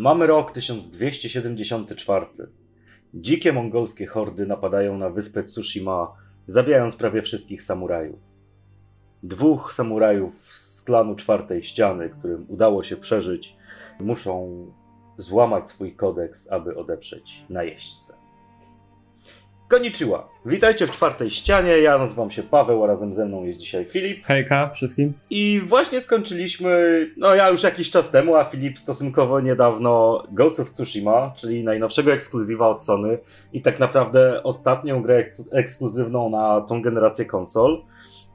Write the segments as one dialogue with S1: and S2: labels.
S1: Mamy rok 1274. Dzikie mongolskie hordy napadają na wyspę Tsushima, zabijając prawie wszystkich samurajów. Dwóch samurajów z klanu czwartej ściany, którym udało się przeżyć, muszą złamać swój kodeks, aby odeprzeć najeźdźcę. Konnichiwa. Witajcie w czwartej ścianie. Ja nazywam się Paweł, a razem ze mną jest dzisiaj Filip.
S2: Hejka wszystkim.
S1: I właśnie skończyliśmy, no ja już jakiś czas temu, a Filip stosunkowo niedawno Ghost of Tsushima, czyli najnowszego ekskluzywa od Sony i tak naprawdę ostatnią grę eks ekskluzywną na tą generację konsol.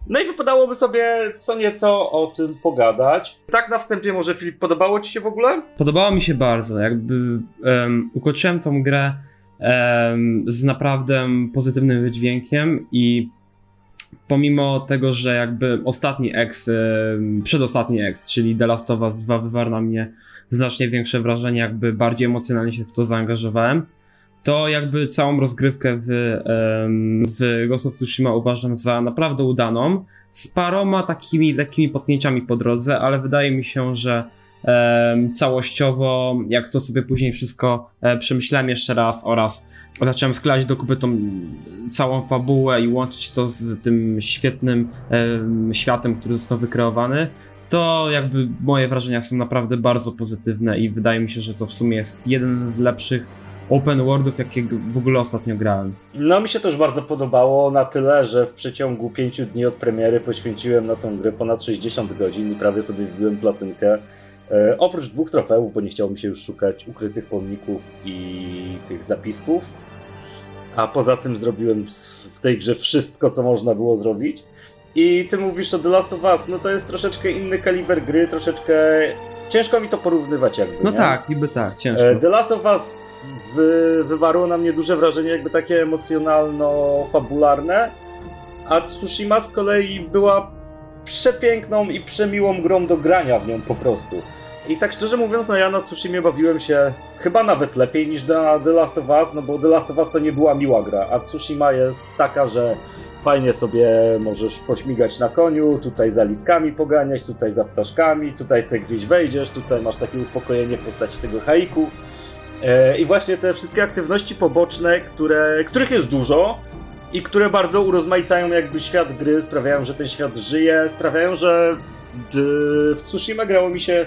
S1: No i wypadałoby sobie co nieco o tym pogadać. Tak na wstępie może Filip, podobało Ci się w ogóle?
S2: Podobało mi się bardzo, jakby um, ukończyłem tą grę z naprawdę pozytywnym wydźwiękiem i pomimo tego, że jakby ostatni ex, przedostatni ex, czyli The Last of Us 2 wywarł na mnie znacznie większe wrażenie, jakby bardziej emocjonalnie się w to zaangażowałem, to jakby całą rozgrywkę w, w Ghost of Tsushima uważam za naprawdę udaną, z paroma takimi lekkimi potknięciami po drodze, ale wydaje mi się, że całościowo, jak to sobie później wszystko e, przemyślałem jeszcze raz oraz zacząłem składać do kupy tą całą fabułę i łączyć to z tym świetnym światem, który został wykreowany, to jakby moje wrażenia są naprawdę bardzo pozytywne i wydaje mi się, że to w sumie jest jeden z lepszych open worldów, jakie w ogóle ostatnio grałem.
S1: No mi się też bardzo podobało na tyle, że w przeciągu pięciu dni od premiery poświęciłem na tą grę ponad 60 godzin i prawie sobie wbiłem platynkę. E, oprócz dwóch trofeów, bo nie chciało mi się już szukać ukrytych pomników i tych zapisków. A poza tym zrobiłem w tej grze wszystko, co można było zrobić. I ty mówisz o The Last of Us, no to jest troszeczkę inny kaliber gry, troszeczkę ciężko mi to porównywać jakby.
S2: No
S1: nie?
S2: tak, niby tak, ciężko.
S1: E, The Last of Us wy, wywarło na mnie duże wrażenie jakby takie emocjonalno-fabularne, a Tsushima z kolei była przepiękną i przemiłą grą do grania w nią po prostu. I tak szczerze mówiąc, no ja na Tsushima bawiłem się chyba nawet lepiej niż na The Last of Us, no bo The Last of Us to nie była miła gra, a Tsushima jest taka, że fajnie sobie możesz pośmigać na koniu, tutaj za liskami poganiać, tutaj za ptaszkami, tutaj sobie gdzieś wejdziesz, tutaj masz takie uspokojenie w postaci tego haiku. E, I właśnie te wszystkie aktywności poboczne, które, których jest dużo, i które bardzo urozmaicają jakby świat gry, sprawiają, że ten świat żyje, sprawiają, że w, Tsushima grało mi się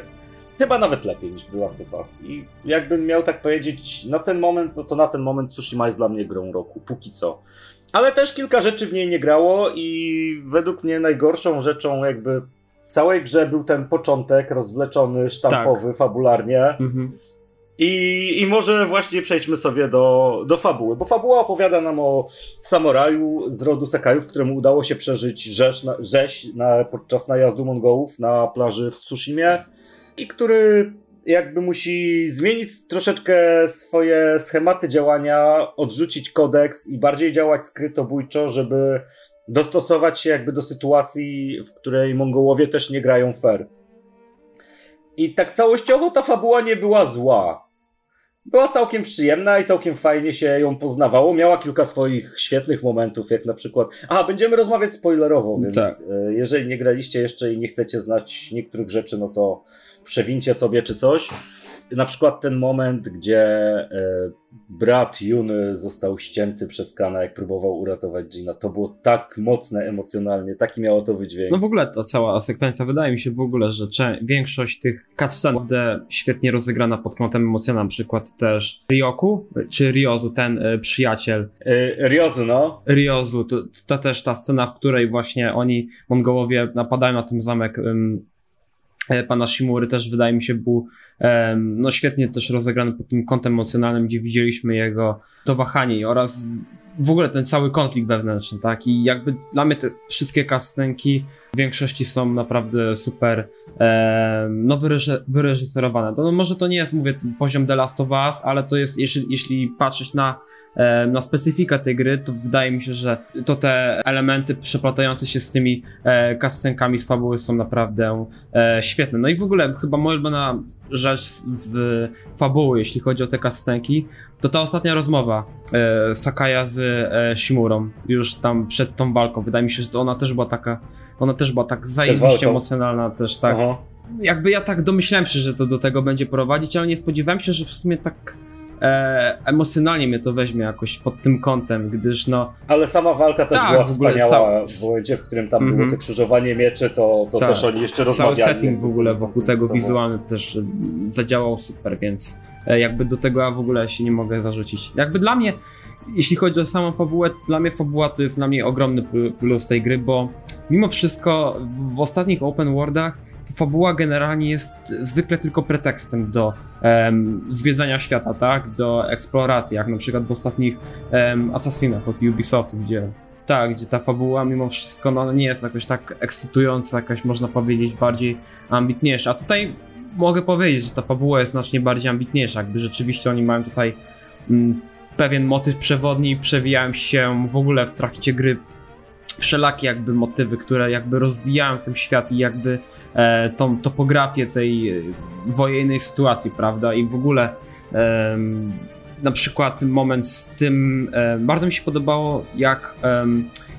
S1: chyba nawet lepiej niż w The Last of Us. I jakbym miał tak powiedzieć, na ten moment, no to na ten moment Tsushima jest dla mnie grą roku, póki co. Ale też kilka rzeczy w niej nie grało i według mnie najgorszą rzeczą jakby w całej grze był ten początek rozwleczony, sztampowy, tak. fabularnie. Mhm. I, I może właśnie przejdźmy sobie do, do fabuły, bo fabuła opowiada nam o samuraju z rodu Sekajów, któremu udało się przeżyć rzeź, na, rzeź na, podczas najazdu Mongołów na plaży w Tsushimie i który jakby musi zmienić troszeczkę swoje schematy działania, odrzucić kodeks i bardziej działać skrytobójczo, żeby dostosować się jakby do sytuacji, w której Mongołowie też nie grają fair. I tak całościowo ta fabuła nie była zła była całkiem przyjemna i całkiem fajnie się ją poznawało. Miała kilka swoich świetnych momentów, jak na przykład. Aha, będziemy rozmawiać spoilerowo, więc tak. E, jeżeli nie graliście jeszcze i nie chcecie znać niektórych rzeczy, no to przewincie sobie czy coś na przykład ten moment, gdzie e, brat Juny został ścięty przez Kana, jak próbował uratować Gina, to było tak mocne emocjonalnie, taki miało to wydźwięk.
S2: No w ogóle ta cała sekwencja, wydaje mi się w ogóle, że większość tych cutscen naprawdę świetnie rozegrana pod kątem emocjonalnym, na przykład też Ryoku, czy Ryozu, ten y, przyjaciel.
S1: Y, Ryozu, no.
S2: Ryozu, to, to też ta scena, w której właśnie oni, Mongołowie, napadają na ten zamek E, pana Shimury też wydaje mi się był no świetnie też rozegrany pod tym kątem emocjonalnym, gdzie widzieliśmy jego to wahanie oraz w ogóle ten cały konflikt wewnętrzny, tak? I jakby dla mnie te wszystkie kastenki w większości są naprawdę super e, no wyreż wyreżyserowane. To, no może to nie jest, mówię, poziom The Last of Us, ale to jest, jeśli, jeśli patrzeć na, e, na specyfikę tej gry, to wydaje mi się, że to te elementy przeplatające się z tymi e, kastenkami z fabuły są naprawdę e, świetne. No i w ogóle chyba moja ulubiona rzecz z, z fabuły, jeśli chodzi o te kastenki, to ta ostatnia rozmowa e, z e, Shimurą, już tam przed tą walką. Wydaje mi się, że ona też była taka, ona też była tak zajebiście emocjonalna też, tak. Aha. jakby ja tak domyślałem się, że to do tego będzie prowadzić, ale nie spodziewałem się, że w sumie tak e, emocjonalnie mnie to weźmie jakoś pod tym kątem, gdyż no...
S1: Ale sama walka też
S2: Tak,
S1: była
S2: w ogóle
S1: wspaniała.
S2: sam-
S1: W momencie, w którym tam
S2: Mhm.
S1: było to krzyżowanie mieczy, to, to
S2: Tak.
S1: też oni jeszcze
S2: Cały
S1: rozmawiali.
S2: setting w ogóle wokół tego
S1: Sobą.
S2: wizualny też e, zadziałał super, więc e, jakby do tego ja w ogóle się nie mogę zarzucić. Jakby dla mnie, jeśli chodzi o samą fabułę, dla mnie fabuła to jest dla mnie ogromny pl- plus tej gry, bo mimo wszystko w ostatnich open worldach fabuła generalnie jest zwykle tylko pretekstem do em, zwiedzania świata, tak? Do eksploracji, jak na przykład w ostatnich em, Assassinach od Ubisoft, gdzie tak, gdzie ta fabuła mimo wszystko no, nie jest jakoś tak ekscytująca, jakaś można powiedzieć bardziej ambitniejsza. A tutaj mogę powiedzieć, że ta fabuła jest znacznie bardziej ambitniejsza, jakby rzeczywiście oni mają tutaj mm, pewien motyw przewodni, przewijają się w ogóle w trakcie gry wszelakie jakby motywy, które jakby rozwijają ten świat i jakby e, tą topografię tej e, wojennej sytuacji, prawda? I w ogóle em, na przykład moment z tym, e, bardzo mi się podobało jak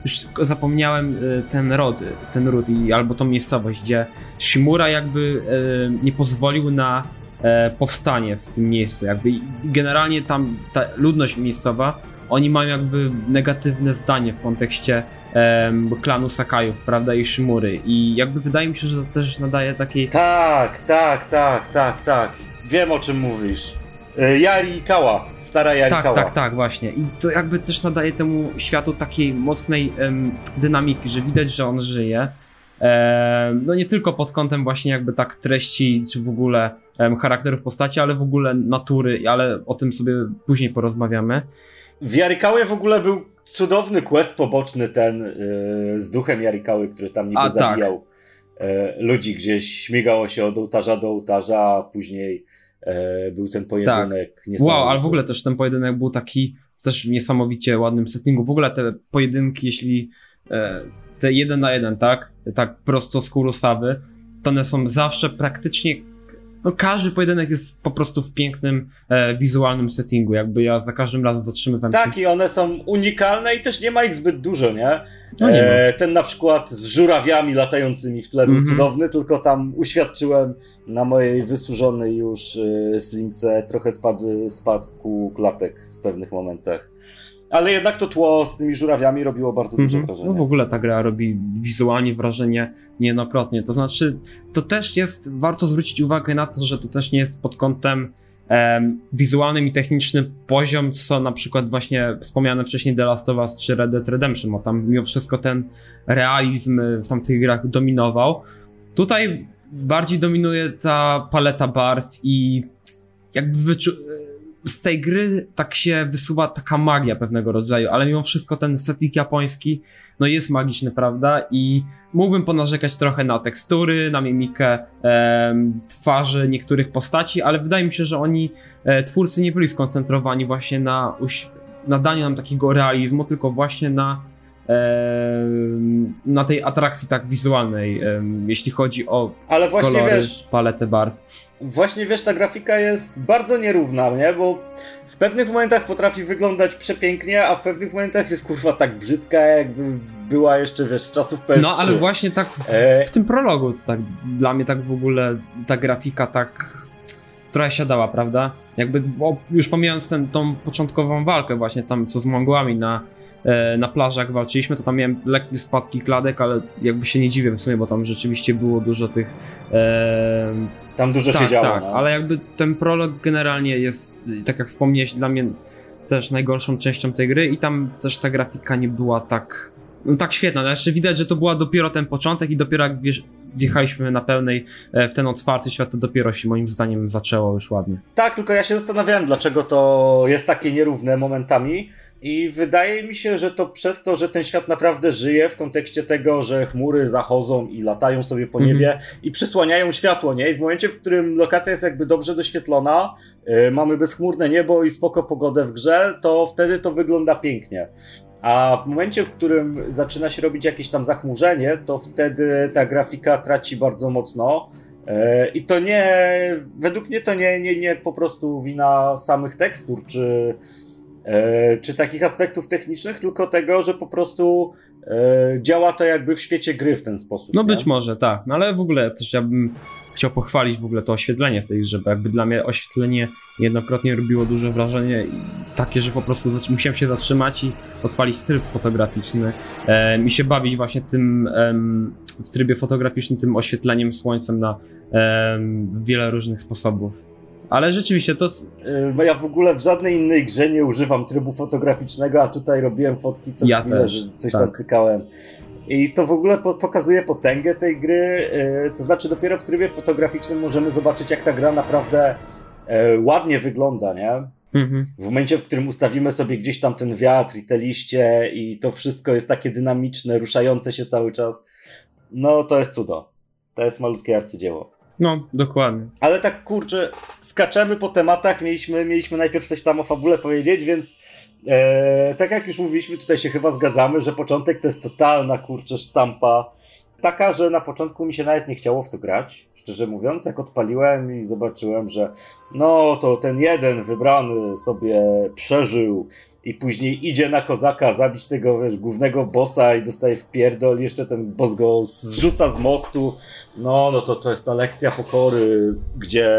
S2: już zapomniałem e, ten rod, ten ród i albo tą miejscowość, gdzie Shimura jakby e, nie pozwolił na e, powstanie w tym miejscu, jakby i generalnie tam ta ludność miejscowa, oni mają jakby negatywne zdanie w kontekście em, klanu Sakajów, prawda, i Shimury i jakby wydaje mi się, że to też nadaje takiej
S1: Tak, tak, tak, tak, tak. Wiem o czym mówisz. Y, Yari Kała, stara Yari
S2: Tak,
S1: Kała.
S2: tak, tak, właśnie. I to jakby też nadaje temu światu takiej mocnej em, dynamiki, że widać, że on żyje. No nie tylko pod kątem właśnie jakby tak treści, czy w ogóle em, charakterów postaci, ale w ogóle natury, ale o tym sobie później porozmawiamy.
S1: W Jarikały w ogóle był cudowny quest poboczny ten y, z duchem Jarikały, który tam niby
S2: A, tak.
S1: zabijał y, ludzi gdzieś, śmigało się od ołtarza do ołtarza, a później y, był ten pojedynek. niesamowity.
S2: Wow, ale w ogóle też ten pojedynek był taki też w niesamowicie ładnym settingu. W ogóle te pojedynki, jeśli e, te jeden na jeden, tak? Tak prosto z Kurosawy, to one są zawsze praktycznie. No każdy pojedynek jest po prostu w pięknym e, wizualnym settingu. Jakby ja za każdym razem zatrzymywałem
S1: Tak, i one są unikalne i też nie ma ich zbyt dużo, nie?
S2: No nie.
S1: E, ten na przykład z żurawiami latającymi w tle był
S2: Mhm.
S1: cudowny, tylko tam uświadczyłem na mojej wysłużonej już y, slimce trochę spad, spadku klatek w pewnych momentach. Ale jednak to tło z tymi żurawiami robiło bardzo duże
S2: Mhm.
S1: wrażenie.
S2: No w ogóle ta gra robi wizualnie wrażenie niejednokrotnie. To znaczy, to też jest, warto zwrócić uwagę na to, że to też nie jest pod kątem em, wizualnym i technicznym poziom, co na przykład właśnie wspomniane wcześniej The Last of Us czy Red Dead Redemption, bo tam mimo wszystko ten realizm w tamtych grach dominował. Tutaj bardziej dominuje ta paleta barw i jakby wyczu- z tej gry tak się wysuwa taka magia pewnego rodzaju, ale mimo wszystko ten setting japoński no jest magiczny, prawda? I mógłbym ponarzekać trochę na tekstury, na mimikę em, twarzy niektórych postaci, ale wydaje mi się, że oni, e, twórcy nie byli skoncentrowani właśnie na nadaniu nam takiego realizmu, tylko właśnie na na tej atrakcji tak wizualnej, jeśli chodzi o
S1: Ale właśnie
S2: kolory,
S1: wiesz,
S2: paletę barw.
S1: Właśnie wiesz, ta grafika jest bardzo nierówna, nie? Bo w pewnych momentach potrafi wyglądać przepięknie, a w pewnych momentach jest kurwa tak brzydka, jakby była jeszcze, wiesz, z czasów PS3.
S2: No, ale właśnie tak w,
S1: E.
S2: w tym prologu, to tak dla mnie tak w ogóle ta grafika tak trochę siadała, prawda? Jakby już pomijając ten, tą początkową walkę właśnie tam, co z Mongołami na, na plażach walczyliśmy, to tam miałem lekkie spadki kladek, ale jakby się nie dziwię w sumie, bo tam rzeczywiście było dużo tych e,
S1: Tam dużo
S2: tak,
S1: się działo.
S2: tak,
S1: no.
S2: ale jakby ten prolog generalnie jest, tak jak wspomniałeś, dla mnie też najgorszą częścią tej gry i tam też ta grafika nie była tak, no tak świetna. No jeszcze widać, że to była dopiero ten początek i dopiero jak wiesz, wjechaliśmy na pełnej e, w ten otwarty świat, to dopiero się moim zdaniem zaczęło już ładnie.
S1: Tak, tylko ja się zastanawiałem, dlaczego to jest takie nierówne momentami. I wydaje mi się, że to przez to, że ten świat naprawdę żyje w kontekście tego, że chmury zachodzą i latają sobie po
S2: Mhm.
S1: niebie i przysłaniają światło, nie? I w momencie, w którym lokacja jest jakby dobrze doświetlona, yy, mamy bezchmurne niebo i spoko pogodę w grze, to wtedy to wygląda pięknie. A w momencie, w którym zaczyna się robić jakieś tam zachmurzenie, to wtedy ta grafika traci bardzo mocno. E, I to nie, według mnie to nie, nie, nie po prostu wina samych tekstur, czy, czy takich aspektów technicznych, tylko tego, że po prostu e, działa to jakby w świecie gry w ten sposób.
S2: No
S1: nie?
S2: być może, tak. No ale w ogóle też ja bym chciał pochwalić w ogóle to oświetlenie w tej grze, bo jakby dla mnie oświetlenie jednokrotnie robiło duże wrażenie takie, że po prostu musiałem się zatrzymać i odpalić tryb fotograficzny e, i się bawić właśnie tym em, w trybie fotograficznym, tym oświetleniem słońcem na em, wiele różnych sposobów. Ale rzeczywiście to,
S1: E, ja w ogóle w żadnej innej grze nie używam trybu fotograficznego, a tutaj robiłem fotki co
S2: Ja
S1: chwilę,
S2: też,
S1: że coś
S2: tak.
S1: tam cykałem. I to w ogóle po, pokazuje potęgę tej gry. e, To znaczy, dopiero w trybie fotograficznym możemy zobaczyć, jak ta gra naprawdę e, ładnie wygląda, nie?
S2: mhm.
S1: W momencie, w którym ustawimy sobie gdzieś tam ten wiatr i te liście, i to wszystko jest takie dynamiczne, ruszające się cały czas, no to jest cudo. To jest malutkie arcydzieło.
S2: No dokładnie.
S1: Ale tak kurczę, skaczemy po tematach, mieliśmy, mieliśmy najpierw coś tam o fabule powiedzieć, więc e, tak jak już mówiliśmy, tutaj się chyba zgadzamy, że początek to jest totalna kurczę sztampa. Taka, że na początku mi się nawet nie chciało w to grać, szczerze mówiąc, jak odpaliłem i zobaczyłem, że no to ten jeden wybrany sobie przeżył i później idzie na kozaka zabić tego wiesz, głównego bossa i dostaje w pierdol, jeszcze ten boss go zrzuca z mostu, no, no to, to jest ta lekcja pokory, gdzie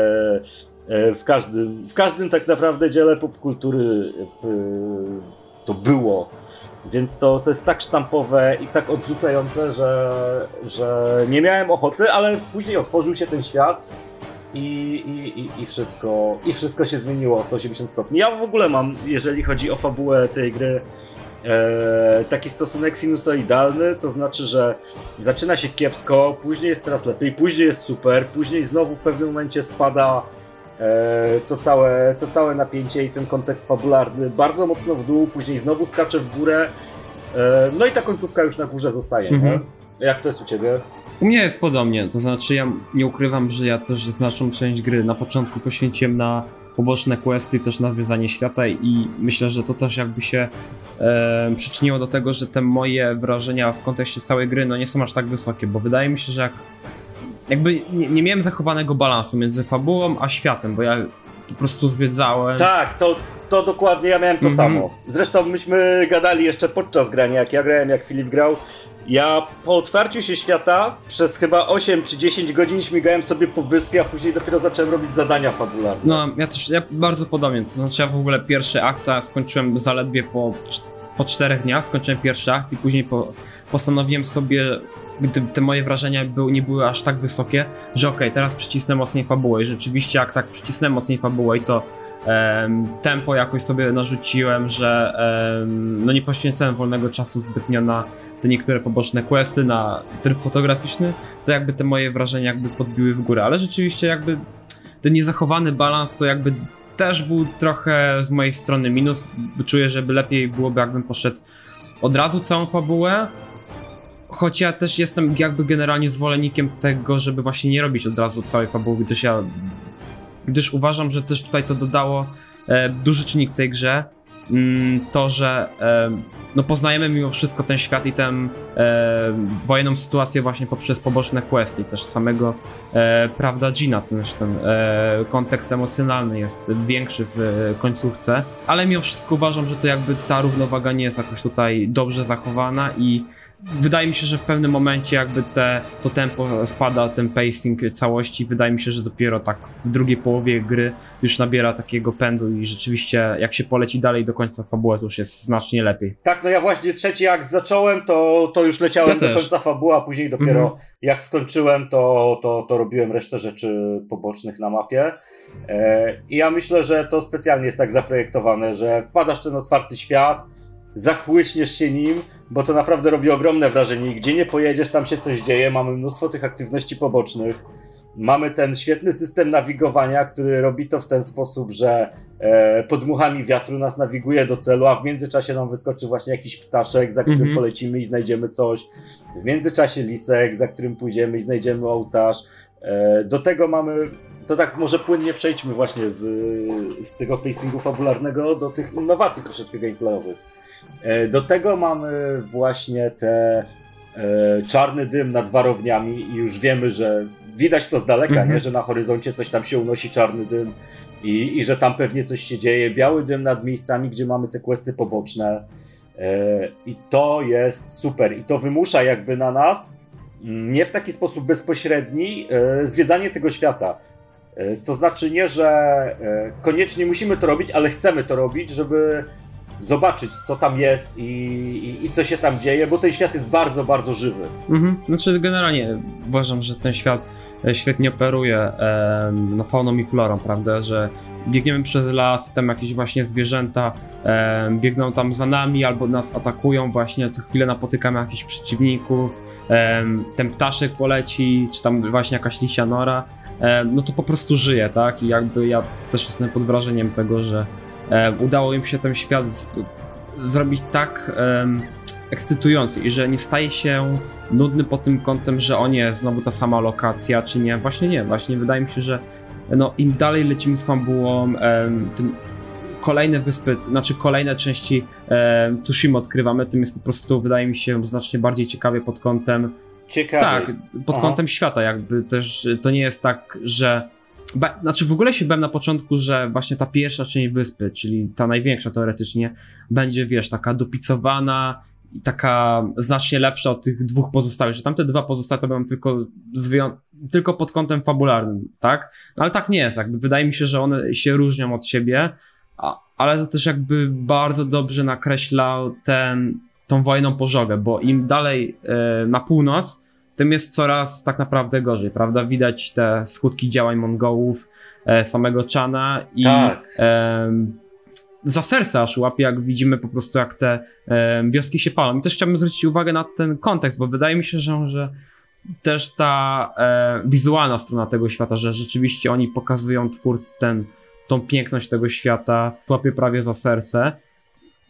S1: e, w każdym, w każdym tak naprawdę dziele popkultury e, to było. Więc to, to jest tak sztampowe i tak odrzucające, że, że nie miałem ochoty, ale później otworzył się ten świat i, i, i, wszystko, i wszystko się zmieniło o 180 stopni. Ja w ogóle mam, jeżeli chodzi o fabułę tej gry, e, taki stosunek sinusoidalny, to znaczy, że zaczyna się kiepsko, później jest coraz lepiej, później jest super, później znowu w pewnym momencie spada e, to, całe, to całe napięcie i ten kontekst fabularny bardzo mocno w dół, później znowu skacze w górę, e, no i ta końcówka już na górze zostaje.
S2: Mhm.
S1: Nie? Jak to jest u ciebie?
S2: U mnie jest podobnie, to znaczy ja nie ukrywam, że ja też znaczną część gry na początku poświęciłem na poboczne questy też na zwiedzanie świata i myślę, że to też jakby się e, przyczyniło do tego, że te moje wrażenia w kontekście całej gry no nie są aż tak wysokie, bo wydaje mi się, że jak jakby nie, nie miałem zachowanego balansu między fabułą a światem, bo ja po prostu zwiedzałem.
S1: Tak, to, to dokładnie ja miałem to
S2: Mhm.
S1: samo. Zresztą myśmy gadali jeszcze podczas grania, jak ja grałem, jak Filip grał. Ja po otwarciu się świata przez chyba 8 czy 10 godzin śmigałem sobie po wyspie, a później dopiero zacząłem robić zadania fabularne.
S2: No, ja też, ja bardzo podobnie, to znaczy ja w ogóle pierwszy akt a skończyłem zaledwie po, po czterech dniach, skończyłem pierwszy akt i później po, postanowiłem sobie, te moje wrażenia nie były aż tak wysokie, że okej, teraz przycisnę mocniej fabułę i rzeczywiście jak tak przycisnę mocniej fabułę i to em, tempo jakoś sobie narzuciłem, że em, no nie poświęcałem wolnego czasu zbytnio na te niektóre poboczne questy, na tryb fotograficzny, to jakby te moje wrażenia jakby podbiły w górę, ale rzeczywiście jakby ten niezachowany balans to jakby też był trochę z mojej strony minus. Czuję, żeby lepiej byłoby, jakbym poszedł od razu całą fabułę. Choć ja też jestem jakby generalnie zwolennikiem tego, żeby właśnie nie robić od razu całej fabuły, gdyż ja. Gdyż uważam, że też tutaj to dodało e, duży czynnik w tej grze. Mm, to, że e, no poznajemy mimo wszystko ten świat i tę e, wojenną sytuację właśnie poprzez poboczne questy, też samego e, prawda Gina, ten, ten e, kontekst emocjonalny jest większy w e, końcówce, ale mimo wszystko uważam, że to jakby ta równowaga nie jest jakoś tutaj dobrze zachowana i wydaje mi się, że w pewnym momencie jakby te, to tempo spada, ten pacing całości, wydaje mi się, że dopiero tak w drugiej połowie gry już nabiera takiego pędu i rzeczywiście jak się poleci dalej do końca fabuły, to już jest znacznie lepiej.
S1: Tak, no ja właśnie trzeci akt zacząłem, to, to już leciałem
S2: Ja
S1: do
S2: też.
S1: końca fabuły, a później dopiero
S2: Mhm.
S1: jak skończyłem, to, to, to robiłem resztę rzeczy pobocznych na mapie. E, I ja myślę, że to specjalnie jest tak zaprojektowane, że wpadasz w ten otwarty świat, zachłyśniesz się nim, bo to naprawdę robi ogromne wrażenie. I Gdzie nie pojedziesz, tam się coś dzieje, mamy mnóstwo tych aktywności pobocznych. Mamy ten świetny system nawigowania, który robi to w ten sposób, że e, podmuchami wiatru nas nawiguje do celu, a w międzyczasie nam wyskoczy właśnie jakiś ptaszek, za którym
S2: Mhm.
S1: polecimy i znajdziemy coś. W międzyczasie lisek, za którym pójdziemy i znajdziemy ołtarz. E, do tego mamy, to tak może płynnie przejdźmy właśnie z, z tego pacingu fabularnego do tych innowacji troszeczkę gameplayowych. E, do tego mamy właśnie te e, czarny dym nad warowniami i już wiemy, że widać to z daleka,
S2: Mhm.
S1: nie? że na horyzoncie coś tam się unosi czarny dym i, i że tam pewnie coś się dzieje. Biały dym nad miejscami, gdzie mamy te questy poboczne. E, I to jest super. I to wymusza jakby na nas, mm, nie w taki sposób bezpośredni, zwiedzanie tego świata. To znaczy nie, że koniecznie musimy to robić, ale chcemy to robić, żeby zobaczyć, co tam jest i, i, i co się tam dzieje, bo ten świat jest bardzo, bardzo żywy.
S2: Mhm. Znaczy generalnie uważam, że ten świat e, świetnie operuje em, no, fauną i florą, prawda, że biegniemy przez las, tam jakieś właśnie zwierzęta em, biegną tam za nami albo nas atakują właśnie, co chwilę napotykamy jakichś przeciwników, em, ten ptaszek poleci, czy tam właśnie jakaś lisia nora, no to po prostu żyje, tak, i jakby ja też jestem pod wrażeniem tego, że udało im się ten świat zrobić tak ekscytujący i że nie staje się nudny pod tym kątem, że o nie, znowu ta sama lokacja, czy nie. Właśnie nie, właśnie wydaje mi się, że no, im dalej lecimy z fabułą, tym kolejne wyspy, znaczy kolejne części em, Tsushima odkrywamy, tym jest po prostu, wydaje mi się, znacznie bardziej ciekawie pod kątem
S1: Ciekawe.
S2: tak, pod
S1: Aha.
S2: kątem świata jakby też to nie jest tak, że ba, znaczy w ogóle się bałem na początku, że właśnie ta pierwsza część wyspy, czyli ta największa teoretycznie, będzie wiesz, taka dopicowana i taka znacznie lepsza od tych dwóch pozostałych, że tamte dwa pozostałe to będą tylko tylko pod kątem fabularnym, tak? Ale tak nie jest, jakby wydaje mi się, że one się różnią od siebie, a, ale to też jakby bardzo dobrze nakreślał ten, tą pożogę, bo im dalej e, na północ, tym jest coraz tak naprawdę gorzej, prawda? Widać te skutki działań Mongołów, e, samego Chana i
S1: Tak.
S2: em, za serce aż łapie, jak widzimy po prostu, jak te em, wioski się palą. I też chciałbym zwrócić uwagę na ten kontekst, bo wydaje mi się, że, że też ta e, wizualna strona tego świata, że rzeczywiście oni pokazują twórcy ten, tą piękność tego świata, łapie prawie za serce.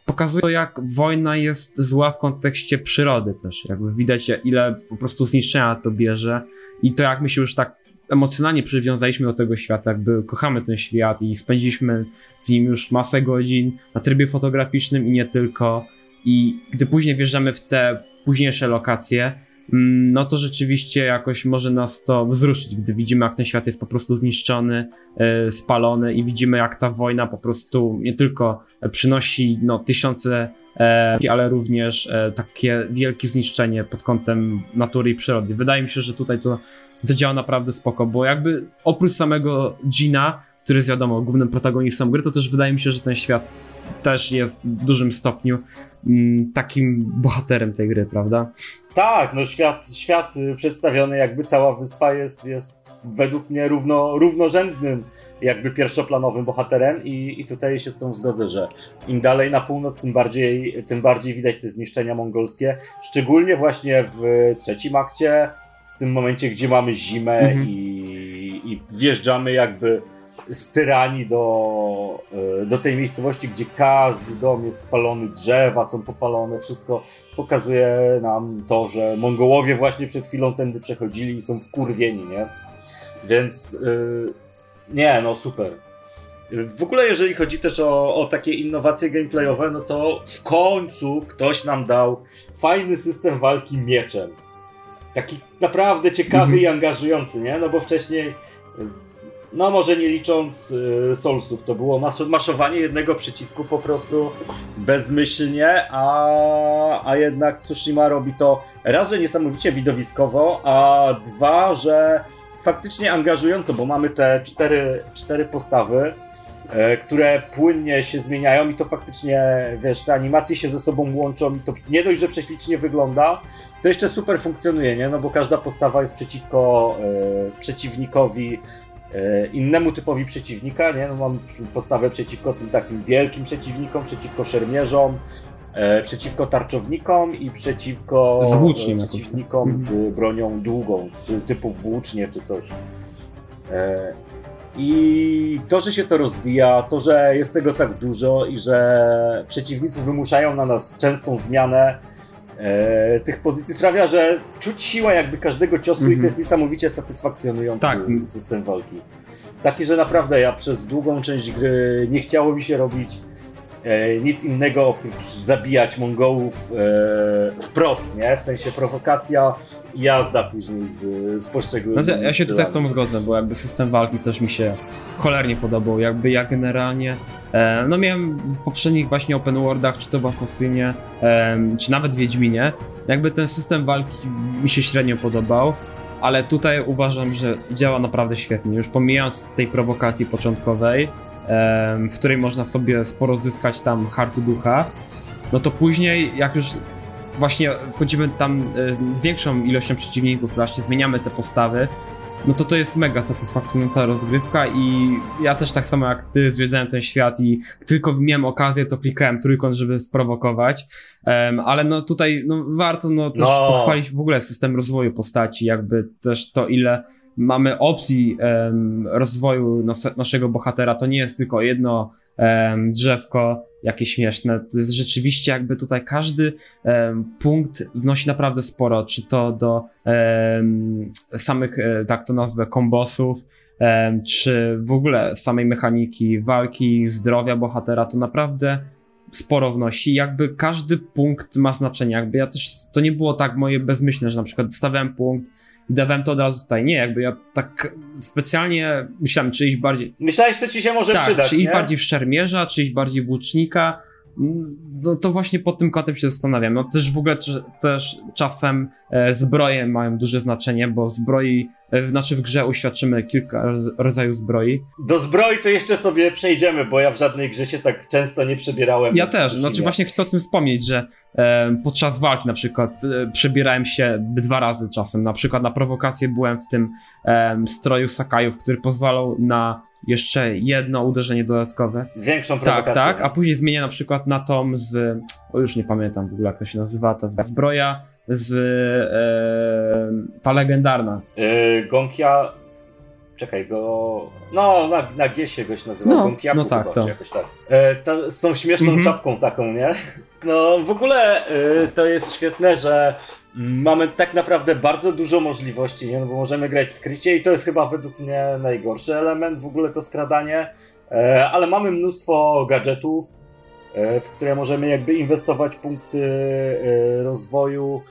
S2: Pokazują, jak wojna jest zła w kontekście przyrody też. Jakby widać, ile po prostu zniszczenia to bierze i to, jak my się już tak emocjonalnie przywiązaliśmy do tego świata, jakby kochamy ten świat i spędziliśmy w nim już masę godzin na trybie fotograficznym i nie tylko. I gdy później wjeżdżamy w te późniejsze lokacje, no to rzeczywiście jakoś może nas to wzruszyć, gdy widzimy, jak ten świat jest po prostu zniszczony, e, spalony i widzimy, jak ta wojna po prostu nie tylko przynosi no, tysiące, e, ale również e, takie wielkie zniszczenie pod kątem natury i przyrody. Wydaje mi się, że tutaj to zadziała naprawdę spoko, bo jakby oprócz samego Gina, który jest wiadomo głównym protagonistą gry, to też wydaje mi się, że ten świat też jest w dużym stopniu mm, takim bohaterem tej gry, prawda?
S1: Tak, no świat, świat y, przedstawiony, jakby cała wyspa jest, jest według mnie równo, równorzędnym, jakby pierwszoplanowym bohaterem i, i tutaj się z tą zgodzę, że im dalej na północ, tym bardziej, tym bardziej widać te zniszczenia mongolskie, szczególnie właśnie w trzecim akcie, w tym momencie, gdzie mamy zimę
S2: Mhm.
S1: i, i wjeżdżamy jakby z tyranii do, y, do tej miejscowości, gdzie każdy dom jest spalony, drzewa są popalone, wszystko pokazuje nam to, że Mongołowie właśnie przed chwilą tędy przechodzili i są wkurwieni, nie? Więc yy, nie, no super. W ogóle jeżeli chodzi też o, o takie innowacje gameplayowe, no to w końcu ktoś nam dał fajny system walki mieczem. Taki naprawdę ciekawy
S2: Mhm.
S1: i angażujący, nie? No bo wcześniej, no może nie licząc yy, Soulsów, to było mas- maszowanie jednego przycisku po prostu bezmyślnie, a, a jednak Tsushima robi to raz, że niesamowicie widowiskowo, a dwa, że faktycznie angażująco, bo mamy te cztery, cztery postawy, e, które płynnie się zmieniają i to faktycznie, wiesz, te animacje się ze sobą łączą i to nie dość, że prześlicznie wygląda, to jeszcze super funkcjonuje, nie? No bo każda postawa jest przeciwko e, przeciwnikowi, innemu typowi przeciwnika, nie? No mam postawę przeciwko tym takim wielkim przeciwnikom, przeciwko szermierzom, e, przeciwko tarczownikom i przeciwko
S2: Z
S1: e,
S2: tak.
S1: przeciwnikom z bronią długą, czy typu włócznie, czy coś. E, I to, że się to rozwija, to, że jest tego tak dużo i że przeciwnicy wymuszają na nas częstą zmianę e, tych pozycji sprawia, że czuć siłę jakby każdego ciosu i
S2: Mhm.
S1: to jest niesamowicie satysfakcjonujący
S2: Tak.
S1: system walki. Taki, że naprawdę ja przez długą część gry nie chciało mi się robić e, nic innego oprócz zabijać Mongołów e, wprost, nie? W sensie prowokacja i jazda później z, z poszczególnymi.
S2: Znaczy, ja się tutaj z tą zgodzę, bo jakby system walki też mi się cholernie podobał. Jakby ja generalnie, no miałem w poprzednich właśnie open worldach, czy to w Assassinie, e, czy nawet Wiedźminie, jakby ten system walki mi się średnio podobał. Ale tutaj uważam, że działa naprawdę świetnie. Już pomijając tej prowokacji początkowej, w której można sobie sporo zyskać tam hartu ducha, no to później, jak już właśnie wchodzimy tam e, z większą ilością przeciwników, właśnie zmieniamy te postawy, no to to jest mega satysfakcjonująca rozgrywka i ja też tak samo jak ty zwiedzałem ten świat i tylko miałem okazję, to klikałem trójkąt, żeby sprowokować, Em, ale no tutaj no warto no też
S1: No.
S2: pochwalić w ogóle system rozwoju postaci, jakby też to ile mamy opcji em, rozwoju nas, naszego bohatera, to nie jest tylko jedno em, drzewko jakieś śmieszne, to jest rzeczywiście jakby tutaj każdy em, punkt wnosi naprawdę sporo, czy to do em, samych, e, tak to nazwę, kombosów, czy w ogóle samej mechaniki walki, zdrowia bohatera, to naprawdę sporo wnosi. Jakby każdy punkt ma znaczenie. Jakby ja też, to nie było tak moje bezmyślne, że na przykład stawiałem punkt i dawałem to od razu tutaj. Nie, jakby ja tak specjalnie myślałem, czy iść bardziej,
S1: Myślałeś, co ci się może
S2: tak,
S1: przydać,
S2: czy iść
S1: nie?
S2: bardziej w szermierza, czy iść bardziej w łucznika. Mm, No to właśnie pod tym kątem się zastanawiam. No też w ogóle też czasem e, zbroje mają duże znaczenie, bo zbroi, znaczy w grze uświadczymy kilka ro- rodzajów zbroi.
S1: Do zbroi to jeszcze sobie przejdziemy, bo ja w żadnej grze się tak często nie przebierałem.
S2: Ja też,
S1: Tsushimie.
S2: znaczy właśnie chcę o tym wspomnieć, że e, podczas walki na przykład e, przebierałem się dwa razy czasem. Na przykład na prowokację byłem w tym em, stroju Sakajów, który pozwalał na jeszcze jedno uderzenie dodatkowe.
S1: Większą
S2: Tak,
S1: prowokację.
S2: tak, a później zmienię na przykład na tą z. O już nie pamiętam w ogóle jak to się nazywa, ta zbroja z. E, ta legendarna.
S1: Yy, Gonkia... Czekaj, go... No, na, na G się goś nazywa.
S2: No,
S1: Gonkiaku
S2: no tak,
S1: chyba,
S2: to.
S1: jakoś tak. E, to, z tą śmieszną
S2: Mhm.
S1: czapką taką, nie? No, w ogóle e, to jest świetne, że mamy tak naprawdę bardzo dużo możliwości, nie? No, bo możemy grać w skrycie i to jest chyba według mnie najgorszy element, w ogóle to skradanie. E, ale mamy mnóstwo gadżetów, w które możemy jakby inwestować punkty e, rozwoju.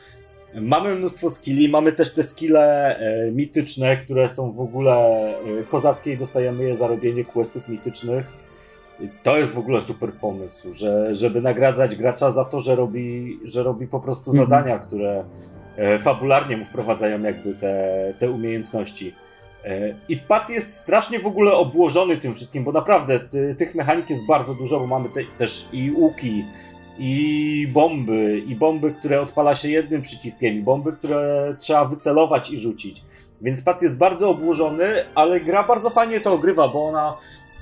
S1: Mamy mnóstwo skilli, mamy też te skille e, mityczne, które są w ogóle e, kozackie i dostajemy je za robienie questów mitycznych. To jest w ogóle super pomysł, że, żeby nagradzać gracza za to, że robi, że robi po prostu
S2: Mhm.
S1: zadania, które e, fabularnie mu wprowadzają jakby te, te umiejętności. E, I Pat jest strasznie w ogóle obłożony tym wszystkim, bo naprawdę ty, tych mechanik jest bardzo dużo, bo mamy te, też i łuki, i bomby, i bomby, które odpala się jednym przyciskiem, i bomby, które trzeba wycelować i rzucić. Więc Pat jest bardzo obłożony, ale gra bardzo fajnie to ogrywa, bo ona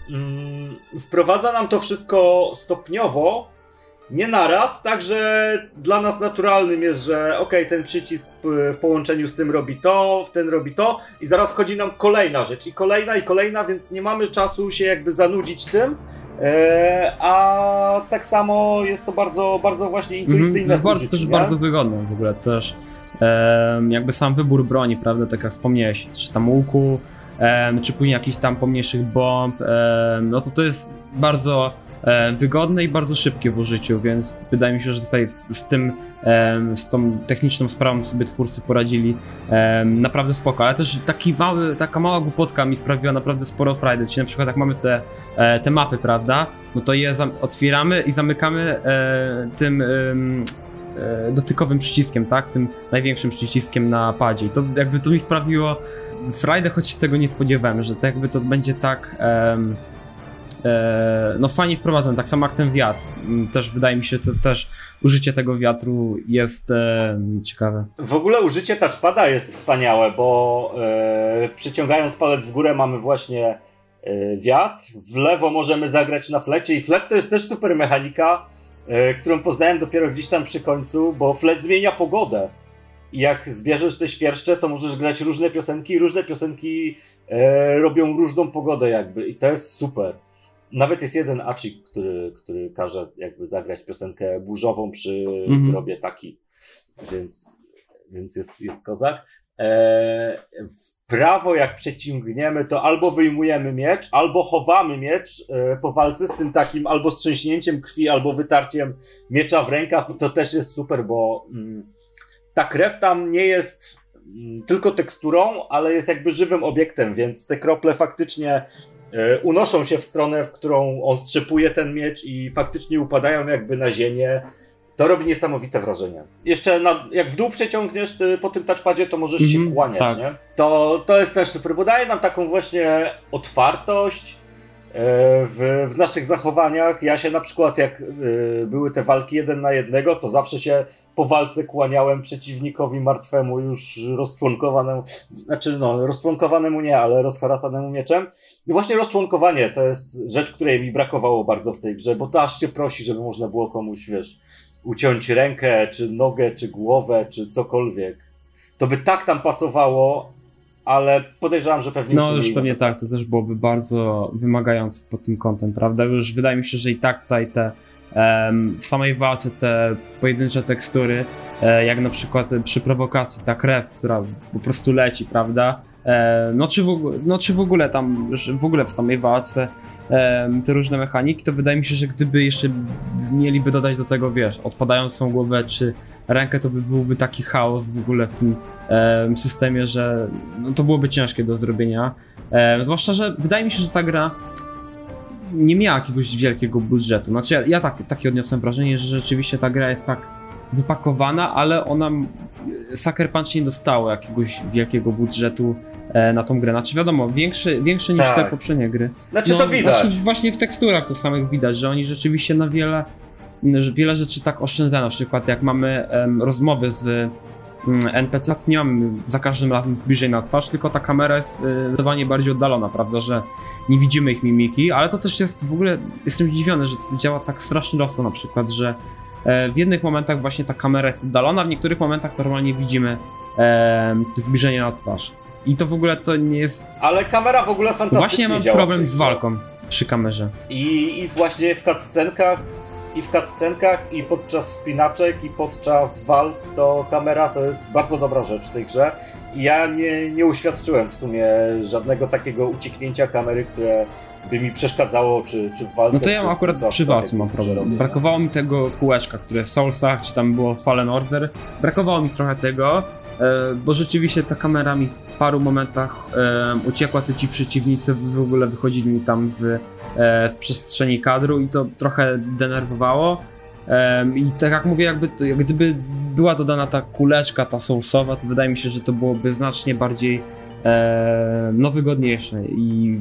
S1: mm, wprowadza nam to wszystko stopniowo, nie naraz, także dla nas naturalnym jest, że ok, ten przycisk w, w połączeniu z tym robi to, ten robi to i zaraz wchodzi nam kolejna rzecz i kolejna i kolejna, więc nie mamy czasu się jakby zanudzić tym. E, a tak samo jest to bardzo, bardzo właśnie intuicyjne
S2: Mhm,
S1: w
S2: bardzo,
S1: użyciu,
S2: też
S1: nie?
S2: bardzo wygodne w ogóle też. jakby sam wybór broni, prawda, tak jak wspomniałeś, czy tam łuku, czy później jakichś tam pomniejszych bomb, no to to jest bardzo wygodne i bardzo szybkie w użyciu, więc wydaje mi się, że tutaj z tym, z tą techniczną sprawą sobie twórcy poradzili naprawdę spoko, ale też taki mały, taka mała głupotka mi sprawiła naprawdę sporo frajdy, czyli na przykład jak mamy te, e, te mapy, prawda, no to je otwieramy i zamykamy e, tym e, dotykowym przyciskiem, tak? Tym największym przyciskiem na padzie. I to jakby to mi sprawiło frajdę, choć się tego nie spodziewałem, że to jakby to będzie tak e, no fajnie wprowadzone, tak samo jak ten wiatr. Mm, Też wydaje mi się, że też użycie tego wiatru jest em, ciekawe.
S1: W ogóle użycie touchpada jest wspaniałe, bo e, przyciągając palec w górę mamy właśnie e, wiatr, w lewo możemy zagrać na flecie i flet to jest też super mechanika, e, którą poznałem dopiero gdzieś tam przy końcu, bo flet zmienia pogodę. I jak zbierzesz te świerszcze, to możesz grać różne piosenki i różne piosenki e, robią różną pogodę jakby i to jest super. Nawet jest jeden acik, który, który każe jakby zagrać piosenkę burzową przy
S2: Mhm.
S1: grobie taki. Więc, więc jest, jest kozak. e, w prawo jak przeciągniemy, to albo wyjmujemy miecz, albo chowamy miecz e, po walce z tym takim albo strzęśnięciem krwi, albo wytarciem miecza w rękaw. To też jest super, bo mm, ta krew tam nie jest mm, tylko teksturą, ale jest jakby żywym obiektem, więc te krople faktycznie unoszą się w stronę, w którą on strzepuje ten miecz i faktycznie upadają jakby na ziemię. To robi niesamowite wrażenie. Jeszcze na, jak w dół przeciągniesz po tym touchpadzie, to możesz się
S2: Mhm,
S1: kłaniać,
S2: tak.
S1: nie? To, to jest też super, bo daje nam taką właśnie otwartość e, w, w naszych zachowaniach. Ja się na przykład, jak e, były te walki jeden na jednego, to zawsze się po walce kłaniałem przeciwnikowi martwemu, już rozczłonkowanemu, znaczy no, rozczłonkowanemu nie, ale rozharacanemu mieczem. I właśnie rozczłonkowanie to jest rzecz, której mi brakowało bardzo w tej grze, bo to aż się prosi, żeby można było komuś, wiesz, uciąć rękę, czy nogę, czy głowę, czy cokolwiek. To by tak tam pasowało, ale podejrzewam, że pewnie
S2: No już pewnie tak, to też byłoby bardzo wymagające pod tym kątem, prawda? Już wydaje mi się, że i tak tutaj te w samej walce te pojedyncze tekstury, e, jak na przykład przy prowokacji ta krew, która po prostu leci, prawda? E, no, czy w, no czy w ogóle tam, w ogóle w samej walce te różne mechaniki, to wydaje mi się, że gdyby jeszcze mieliby dodać do tego, wiesz, odpadającą głowę czy rękę, to by byłby taki chaos w ogóle w tym em, systemie, że no, to byłoby ciężkie do zrobienia. Zwłaszcza, że wydaje mi się, że ta gra nie miała jakiegoś wielkiego budżetu. Znaczy, ja, ja tak, takie odniosłem wrażenie, że rzeczywiście ta gra jest tak wypakowana, ale ona. Sucker Punch nie dostało jakiegoś wielkiego budżetu e, na tą grę. Znaczy, wiadomo, większy, większy niż
S1: Tak.
S2: te poprzednie gry.
S1: Znaczy to widać.
S2: Właśnie, właśnie w teksturach to samych widać, że oni rzeczywiście na wiele, wiele rzeczy tak oszczędzają. Na przykład jak mamy rozmowy z NPC, nie mamy za każdym razem zbliżeń na twarz, tylko ta kamera jest y, zdecydowanie bardziej oddalona, prawda, że nie widzimy ich mimiki, ale to też jest w ogóle, jestem zdziwiony, że to działa tak strasznie loso na przykład, że e, w jednych momentach właśnie ta kamera jest oddalona, w niektórych momentach normalnie widzimy em, zbliżenie na twarz. I to w ogóle to nie jest...
S1: Ale kamera w ogóle fantastycznie
S2: Właśnie mam problem z walką przy kamerze.
S1: I, I właśnie w cutscenkach, i w cutscenkach, i podczas wspinaczek, i podczas walk, to kamera to jest bardzo dobra rzecz w tej grze. I ja nie, nie uświadczyłem w sumie żadnego takiego ucieknięcia kamery, które by mi przeszkadzało, czy, czy w walce.
S2: No to ja mam akurat przy walce mam problem. Brakowało mi tego kółeczka, które w Soulsach, czy tam było w Fallen Order. Brakowało mi trochę tego, bo rzeczywiście ta kamera mi w paru momentach e, uciekła, te ci przeciwnicy w ogóle wychodzili mi tam z, e, z przestrzeni kadru i to trochę denerwowało. I tak jak mówię, jakby to, jak gdyby była dodana ta kuleczka, ta soulsowa, to wydaje mi się, że to byłoby znacznie bardziej e, no wygodniejsze i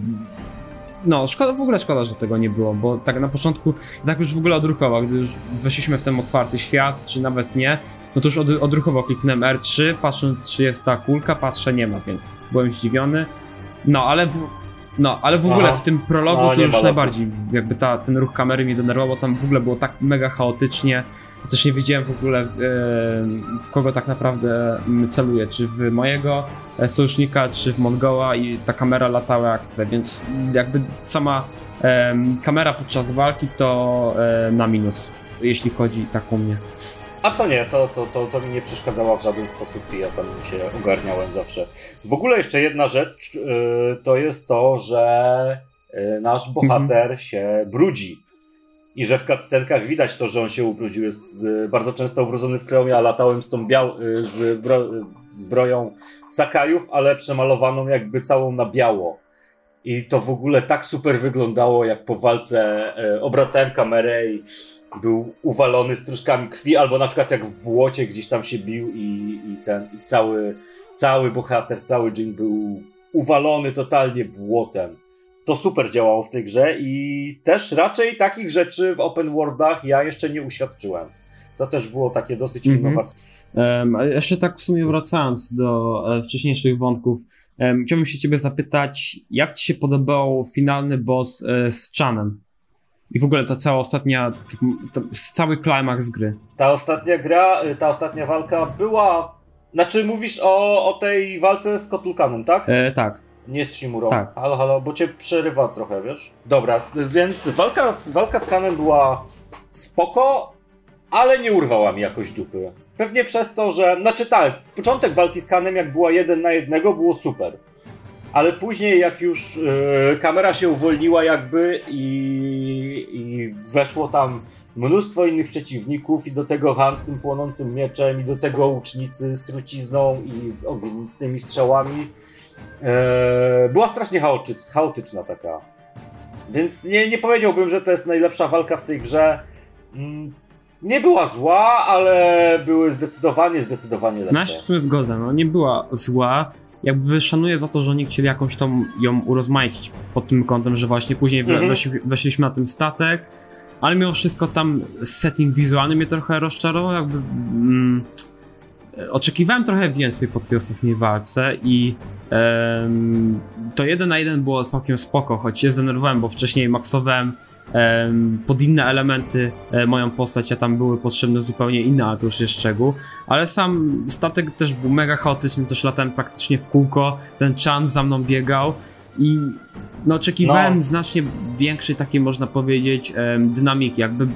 S2: no, szkoda, w ogóle szkoda, że tego nie było, bo tak na początku, tak już w ogóle odruchowo, gdy już weszliśmy w ten otwarty świat, czy nawet nie, no to już od, odruchowo kliknąłem R3, patrząc czy jest ta kulka, patrzę, nie ma, więc byłem zdziwiony. No, ale w, no, ale w ogóle
S1: Aha.
S2: w tym prologu
S1: No,
S2: to już najbardziej jakby ta, ten ruch kamery mnie denerwował, tam w ogóle było tak mega chaotycznie, też nie wiedziałem w ogóle e, w kogo tak naprawdę celuję, czy w mojego e, sojusznika, czy w Mongoła i ta kamera latała jak chce, więc jakby sama em, kamera podczas walki to e, na minus, jeśli chodzi tak o mnie.
S1: A to nie, to, to, to, to mi nie przeszkadzało w żaden sposób i ja tam się ogarniałem zawsze. W ogóle jeszcze jedna rzecz yy, to jest to, że yy, nasz bohater się brudzi. I że w cutscenkach widać to, że on się ubrudził. Jest yy, bardzo często ubrudzony w krew. Ja latałem z tą biał- yy, z bro- yy, zbroją Sakajów, ale przemalowaną jakby całą na biało. I to w ogóle tak super wyglądało, jak po walce yy, obracałem kamerę i był uwalony stróżkami krwi, albo na przykład jak w błocie gdzieś tam się bił i, i ten i cały, cały bohater, cały Jin był uwalony totalnie błotem. To super działało w tej grze i też raczej takich rzeczy w open worldach ja jeszcze nie uświadczyłem. To też było takie dosyć
S2: Mhm.
S1: innowacyjne.
S2: Em, a jeszcze tak w sumie wracając do e, wcześniejszych wątków, chciałbym się ciebie zapytać, jak ci się podobał finalny boss e, z Chanem? I w ogóle ta cała ostatnia, to, cały klimaks gry.
S1: Ta ostatnia gra, y, ta ostatnia walka była... Znaczy mówisz o, o tej walce z Kotulkanem, tak?
S2: E, tak.
S1: Nie z Shimurą.
S2: Tak.
S1: Halo, halo, bo cię przerywa trochę, wiesz? Dobra, więc walka z, walka z Kanem była spoko, ale nie urwała mi jakoś dupy. pewnie przez to, że. Znaczy tak, początek walki z Kanem, jak była jeden na jednego, było super. Ale później, jak już yy, kamera się uwolniła, jakby i, i weszło tam mnóstwo innych przeciwników, i do tego Han z tym płonącym mieczem, i do tego łucznicy z trucizną i z ognistými strzałami. Yy, była strasznie chaotyczna taka. Więc nie, nie powiedziałbym, że to jest najlepsza walka w tej grze. Mm, nie była zła, ale były zdecydowanie, zdecydowanie lepsze.
S2: No ja się w sumie no nie była zła. Jakby szanuję za to, że oni chcieli jakąś tą ją urozmaicić pod tym kątem, że właśnie później mhm. weszli, weszliśmy na ten statek, ale mimo wszystko tam setting wizualny mnie trochę rozczarował, jakby... Mm, oczekiwałem trochę więcej po tej ostatniej walce i um, to jeden na jeden było całkiem spoko, choć się zdenerwowałem, bo wcześniej maksowałem pod inne elementy e, moją postać, a tam były potrzebne zupełnie inne, ale to już jest szczegół. Ale sam statek też był mega chaotyczny, też latałem praktycznie w kółko, ten Chan za mną biegał i no oczekiwałem no. znacznie większej takiej, można powiedzieć, dynamiki, jakby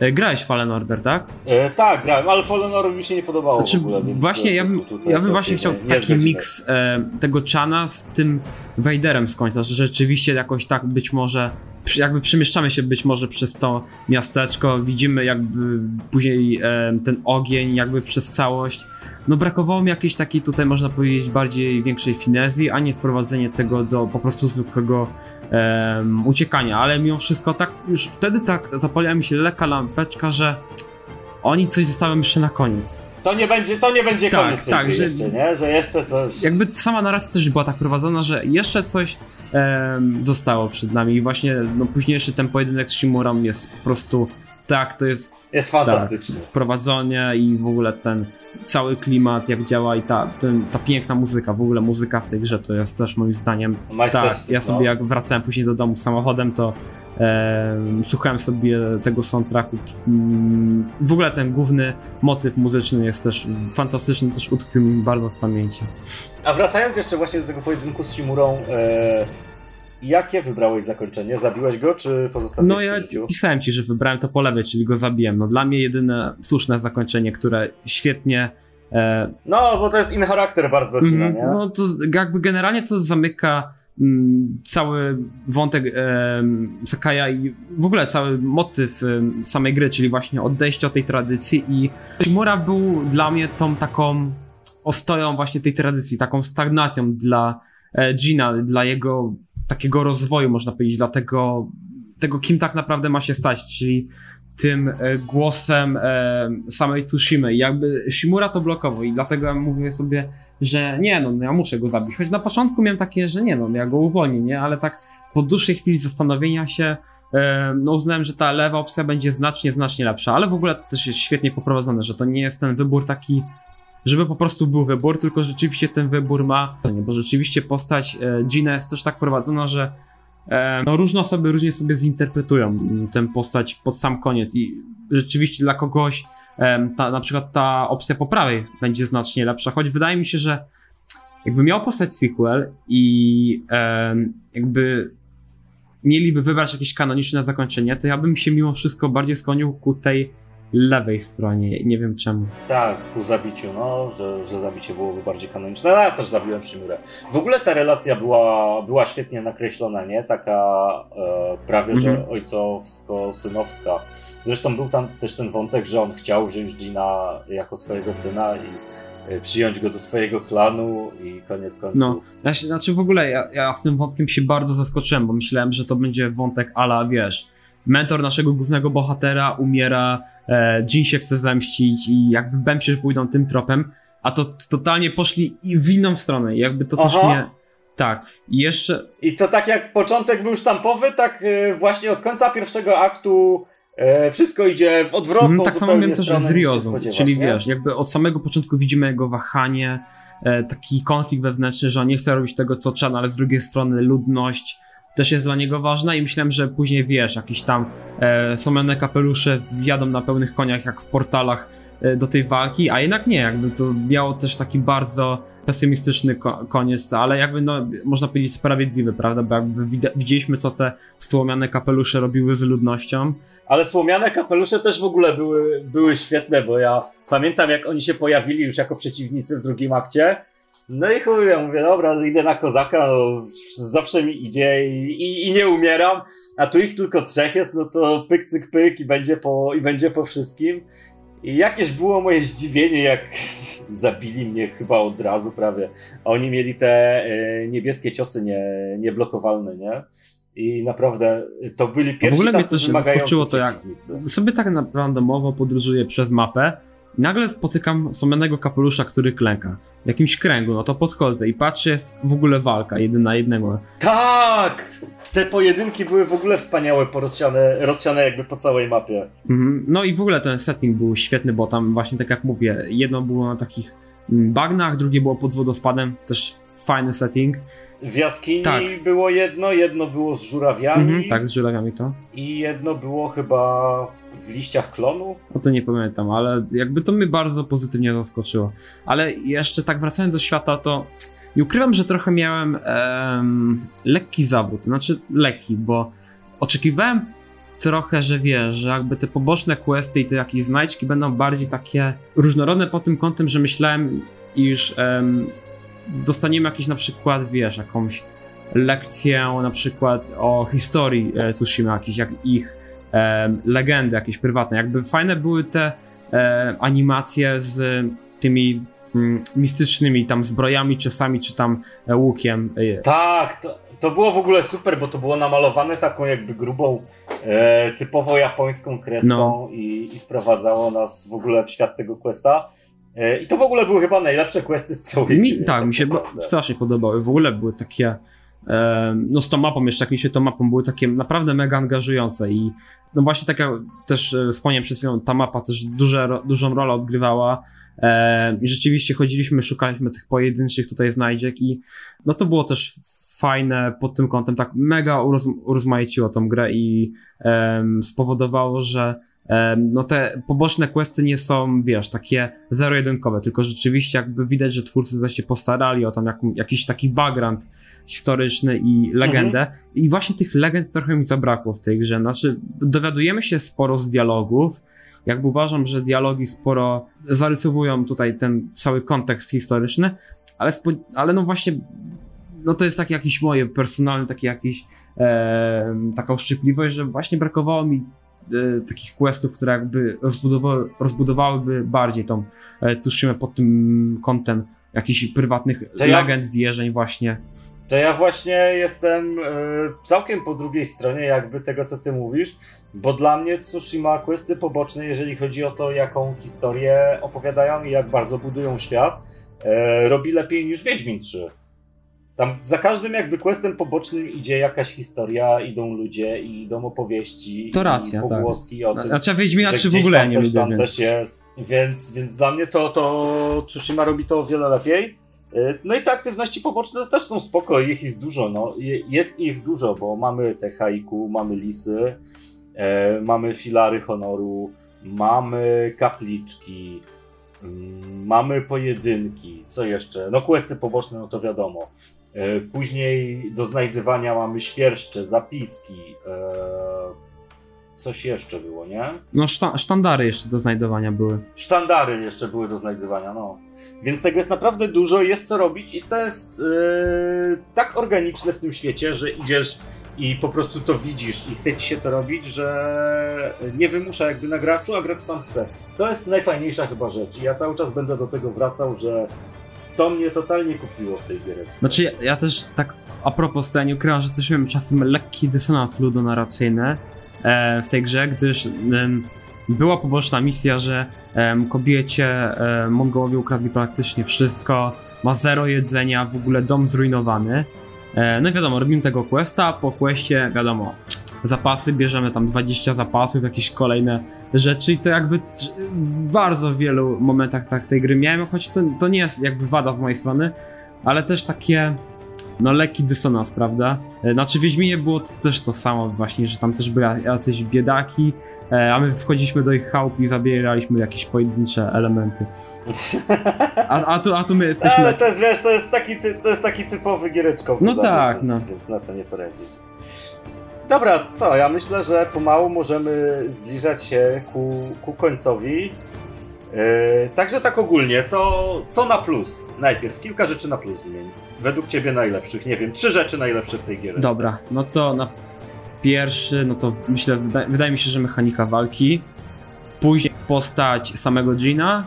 S2: E, grałeś Fallen Order, tak?
S1: E, tak, grałem, ale Fallen Order mi się nie podobało znaczy, ogóle,
S2: Właśnie, ja bym, ja bym właśnie chciał nie, taki miks e, tego Chana z tym Vaderem z końca, że rzeczywiście jakoś tak być może jakby przemieszczamy się być może przez to miasteczko, widzimy jakby później e, ten ogień jakby przez całość. No brakowało mi jakiejś takiej tutaj można powiedzieć bardziej większej finezji, a nie sprowadzenie tego do po prostu zwykłego um, uciekania, ale mimo wszystko tak już wtedy tak zapaliła mi się lekka lampeczka, że oni coś zostawią jeszcze na koniec.
S1: To nie będzie, to nie będzie tak, koniec tak, że, jeszcze, nie? Że jeszcze coś...
S2: Jakby sama narracja też była tak prowadzona, że jeszcze coś zostało przed nami i właśnie no, późniejszy ten pojedynek z Shimurą jest po prostu tak, to jest
S1: jest fantastyczny. Tak,
S2: wprowadzenie i w ogóle ten cały klimat, jak działa i ta, ten, ta piękna muzyka, w ogóle muzyka w tej grze to jest też moim zdaniem. Tak, ja sobie jak wracałem później do domu samochodem, to słuchałem sobie tego soundtracku. Mm, w ogóle ten główny motyw muzyczny jest też fantastyczny, też utkwił mi bardzo w pamięci.
S1: A wracając jeszcze właśnie do tego pojedynku z Shimurą, e, Jakie wybrałeś zakończenie? Zabiłeś go, czy pozostawiłeś
S2: No ja pisałem ci, że wybrałem to po lewej, czyli go zabiłem. No dla mnie jedyne słuszne zakończenie, które świetnie... E...
S1: No, bo to jest in charakter bardzo mm, nie?
S2: No to jakby generalnie to zamyka cały wątek e, Sakaja i w ogóle cały motyw e, samej gry, czyli właśnie odejście od tej tradycji i Shimura był dla mnie tą taką ostoją właśnie tej tradycji, taką stagnacją dla e, dla jego takiego rozwoju, można powiedzieć, dla tego, tego kim tak naprawdę ma się stać, czyli tym e, głosem e, samej Tsushimy. Jakby Shimura to blokował i dlatego ja mówię sobie, że nie, no, no ja muszę go zabić. Choć na początku miałem takie, że nie, no ja go uwolnię, nie? Ale tak po dłuższej chwili zastanowienia się e, no uznałem, że ta lewa opcja będzie znacznie, znacznie lepsza, ale w ogóle to też jest świetnie poprowadzone, że to nie jest ten wybór taki żeby po prostu był wybór, tylko rzeczywiście ten wybór ma, bo rzeczywiście postać Gina jest też tak prowadzona, że no, różne osoby różnie sobie zinterpretują tę postać pod sam koniec i rzeczywiście dla kogoś e, ta, na przykład ta opcja po prawej będzie znacznie lepsza, choć wydaje mi się, że jakby miał postać sequel i jakby mieliby wybrać jakieś kanoniczne zakończenie, to ja bym się mimo wszystko bardziej skłonił ku tej lewej stronie. Nie wiem czemu.
S1: Tak, ku zabiciu, no, że, że zabicie byłoby bardziej kanoniczne. No, ja też zabiłem Shimurę. W ogóle ta relacja była, była świetnie nakreślona, nie? Taka e, prawie, że mhm. ojcowsko-synowska. Zresztą był tam też ten wątek, że on chciał wziąć Gina jako swojego syna i e, przyjąć go do swojego klanu i koniec końców. No,
S2: ja się, znaczy w ogóle ja, ja z tym wątkiem się bardzo zaskoczyłem, bo myślałem, że to będzie wątek ala, wiesz, mentor naszego głównego bohatera umiera, e, Jin się chce zemścić i jakby bem się, że pójdą tym tropem, a to totalnie poszli w inną stronę jakby to Aha. też mnie... Tak, i jeszcze...
S1: I to tak jak początek był sztampowy, tak e, właśnie od końca pierwszego aktu e, wszystko idzie w odwrotną mm,
S2: Tak samo miałem też z Riozą, czyli nie? wiesz, jakby od samego początku widzimy jego wahanie, e, taki konflikt wewnętrzny, że on nie chce robić tego co Chan, ale z drugiej strony ludność, też jest dla niego ważna i myślałem, że później wiesz, jakieś tam e, kapelusze wjadą na pełnych koniach jak w portalach e, do tej walki, a jednak nie, jakby to miało też taki bardzo pesymistyczny ko koniec, ale jakby no, można powiedzieć sprawiedliwy, prawda, bo jakby widzieliśmy co te słomiane kapelusze robiły z ludnością.
S1: Ale słomiane kapelusze też w ogóle były, były świetne, bo ja pamiętam jak oni się pojawili już jako przeciwnicy w drugim akcie, no i chuj, ja mówię, dobra, idę na kozaka, no, zawsze mi idzie i, i, i, nie umieram, a tu ich tylko trzech jest, no to pyk, cyk, pyk i będzie po, i będzie po wszystkim. I jakieś było moje zdziwienie, jak zabili mnie chyba od razu prawie. A oni mieli te e, niebieskie ciosy nie, nieblokowalne, nie? I naprawdę to byli pierwsi
S2: W ogóle mnie też zaskoczyło to, jak sobie tak naprawdę randomowo podróżuję przez mapę nagle spotykam wspomnianego kapelusza, który klęka. W jakimś kręgu, no to podchodzę i patrzę, jest w ogóle walka, jeden na jednego.
S1: Tak! Te pojedynki były w ogóle wspaniałe, porozsiane, rozsiane jakby po całej mapie.
S2: Mhm. No i w ogóle ten setting był świetny, bo tam właśnie tak jak mówię, jedno było na takich mm, bagnach, drugie było pod wodospadem, też fajny setting.
S1: W jaskini tak. było jedno, jedno było z żurawiami. Mhm,
S2: tak, z żurawiami to.
S1: I jedno było chyba w liściach klonu.
S2: O to nie pamiętam, ale jakby to mnie bardzo pozytywnie zaskoczyło. Ale jeszcze tak wracając do świata, to nie ukrywam, że trochę miałem lekki zawód. Znaczy lekki, bo oczekiwałem trochę, że wiesz, że jakby te poboczne questy i te jakieś znajdźki będą bardziej takie różnorodne pod tym kątem, że myślałem, iż dostaniemy jakiś na przykład, wiesz, jakąś lekcję na przykład o historii e, Tsushima, jakieś jak ich e, legendy jakieś prywatne. Jakby fajne były te e, animacje z tymi mm, mistycznymi tam zbrojami, czasami czy tam e, łukiem.
S1: E, tak, to, to było w ogóle super, bo to było namalowane taką jakby grubą, e, typowo japońską kreską no. i, i wprowadzało nas w ogóle w świat tego questa. I to w ogóle były chyba najlepsze questy z całej
S2: mi, Tak, mi się strasznie podobały. W ogóle były takie no z tą mapą, jeszcze jak mi się tą mapą były takie naprawdę mega angażujące i no właśnie tak jak też e, wspomniałem przed chwilą, ta mapa też duże, dużą rolę odgrywała i rzeczywiście chodziliśmy, szukaliśmy tych pojedynczych tutaj znajdziek i no to było też fajne pod tym kątem, tak mega urozmaiciło tą grę i spowodowało, że no te poboczne questy nie są, wiesz, takie zero-jedynkowe, tylko rzeczywiście jakby widać, że twórcy tutaj się postarali o tam jak, jakiś taki background historyczny i legendę. Mhm. I właśnie tych legend trochę mi zabrakło w tej grze. Znaczy, dowiadujemy się sporo z dialogów, jakby uważam, że dialogi sporo zarysowują tutaj ten cały kontekst historyczny, ale, ale no właśnie no to jest taki jakiś moje personalny, taki jakiś e, taka uszczypliwość, że właśnie brakowało mi takich questów, które jakby rozbudowały, rozbudowałyby bardziej tą e, Tsushima pod tym kątem jakichś prywatnych to legend, ja, wierzeń właśnie.
S1: To ja właśnie jestem e, całkiem po drugiej stronie jakby tego, co ty mówisz, bo dla mnie Tsushima questy poboczne, jeżeli chodzi o to, jaką historię opowiadają i jak bardzo budują świat, e, robi lepiej niż Wiedźmin 3. Tam za każdym jakby questem pobocznym idzie jakaś historia, idą ludzie i idą opowieści.
S2: To racja,
S1: i pogłoski
S2: tak.
S1: o tym.
S2: Znaczy Wiedźmina 3 w ogóle nie lubię.
S1: Tam więc... też jest. Więc, więc dla mnie to, to Tsushima robi to o wiele lepiej. Y, no i te aktywności poboczne też są spoko, ich jest dużo, no. Jest ich dużo, bo mamy te haiku, mamy lisy, e, mamy filary honoru, mamy kapliczki, mm, mamy pojedynki, co jeszcze? No questy poboczne, no to wiadomo. E, później do znajdywania mamy świerszcze, zapiski, e, coś jeszcze było, nie?
S2: No szta sztandary jeszcze do znajdowania były.
S1: Sztandary jeszcze były do znajdywania, no. Więc tego jest naprawdę dużo, jest co robić i to jest yy, tak organiczne w tym świecie, że idziesz i po prostu to widzisz i chce ci się to robić, że nie wymusza jakby na graczu, a gracz sam chce. To jest najfajniejsza chyba rzecz i ja cały czas będę do tego wracał, że to mnie totalnie kupiło w tej gierce.
S2: Znaczy ja, ja też tak a propos to ja nie ukrywam, że też miałem czasem lekki dysonans ludonarracyjny, E, w tej grze, gdyż była poboczna misja, że kobiecie Mongołowie ukradli praktycznie wszystko, ma zero jedzenia, w ogóle dom zrujnowany. E, no i wiadomo, robimy tego questa, po questie wiadomo, zapasy, bierzemy tam 20 zapasów, jakieś kolejne rzeczy i to jakby w bardzo wielu momentach tak tej gry miałem, choć to, to nie jest jakby wada z mojej strony, ale też takie no lekki dysonans, prawda? E, Znaczy w Wiedźminie było to też to samo właśnie, że tam też były jacyś biedaki, e, a my wchodziliśmy do ich chałup i zabieraliśmy jakieś pojedyncze elementy. A, a, tu, a tu my jesteśmy...
S1: Ale to jest, wiesz, to jest taki, to jest taki typowy giereczkowy
S2: No
S1: zabieg,
S2: tak,
S1: więc,
S2: no.
S1: więc na to nie poradzić. Dobra, co? Ja myślę, że pomału możemy zbliżać się ku, ku końcowi. Yy, także tak ogólnie, co, co na plus? Najpierw kilka rzeczy na plus wymień. Według ciebie najlepszych, nie wiem, trzy rzeczy najlepsze w tej gierce.
S2: Dobra, no to na pierwszy, no to myślę, wyda wydaje mi się, że mechanika walki, później postać samego Gina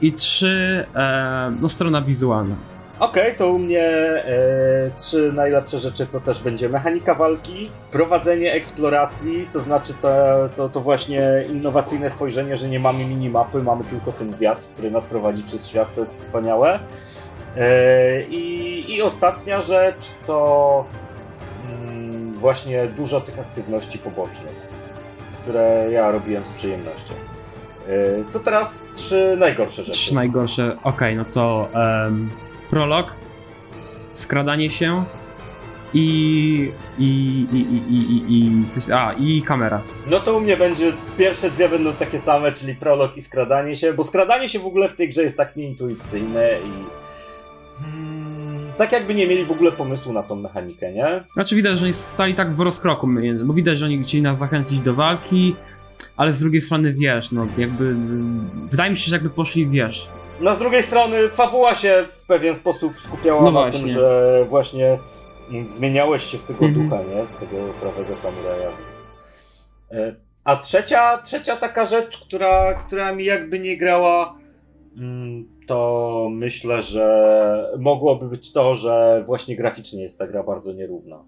S2: i trzy, e, no strona wizualna.
S1: Okej, to u mnie e, trzy najlepsze rzeczy to też będzie mechanika walki, prowadzenie eksploracji, to znaczy to, to, to właśnie innowacyjne spojrzenie, że nie mamy minimapy, mamy tylko ten wiatr, który nas prowadzi przez świat, to jest wspaniałe. E, i, I ostatnia rzecz to mm, właśnie dużo tych aktywności pobocznych, które ja robiłem z przyjemnością. E, to teraz trzy najgorsze rzeczy.
S2: Trzy najgorsze, okej, no to em, prolog, skradanie się i i i i i, i, coś, a i kamera.
S1: No to u mnie będzie, pierwsze dwie będą takie same, czyli prolog i skradanie się, bo skradanie się w ogóle w tej grze jest tak nieintuicyjne i... Hmm, tak jakby nie mieli w ogóle pomysłu na tą mechanikę, nie?
S2: Znaczy widać, że oni stali tak w rozkroku, bo widać, że oni chcieli nas zachęcić do walki, ale z drugiej strony wiesz, no jakby, wydaje mi się, że jakby poszli, wiesz,
S1: No z drugiej strony fabuła się w pewien sposób skupiała
S2: No
S1: na
S2: właśnie.
S1: tym, że właśnie mm, zmieniałeś się w tego
S2: Mhm.
S1: ducha, nie? Z tego prawego samuraja. E, A trzecia, trzecia taka rzecz, która, która mi jakby nie grała, mm, to myślę, że mogłoby być to, że właśnie graficznie jest ta gra bardzo nierówna.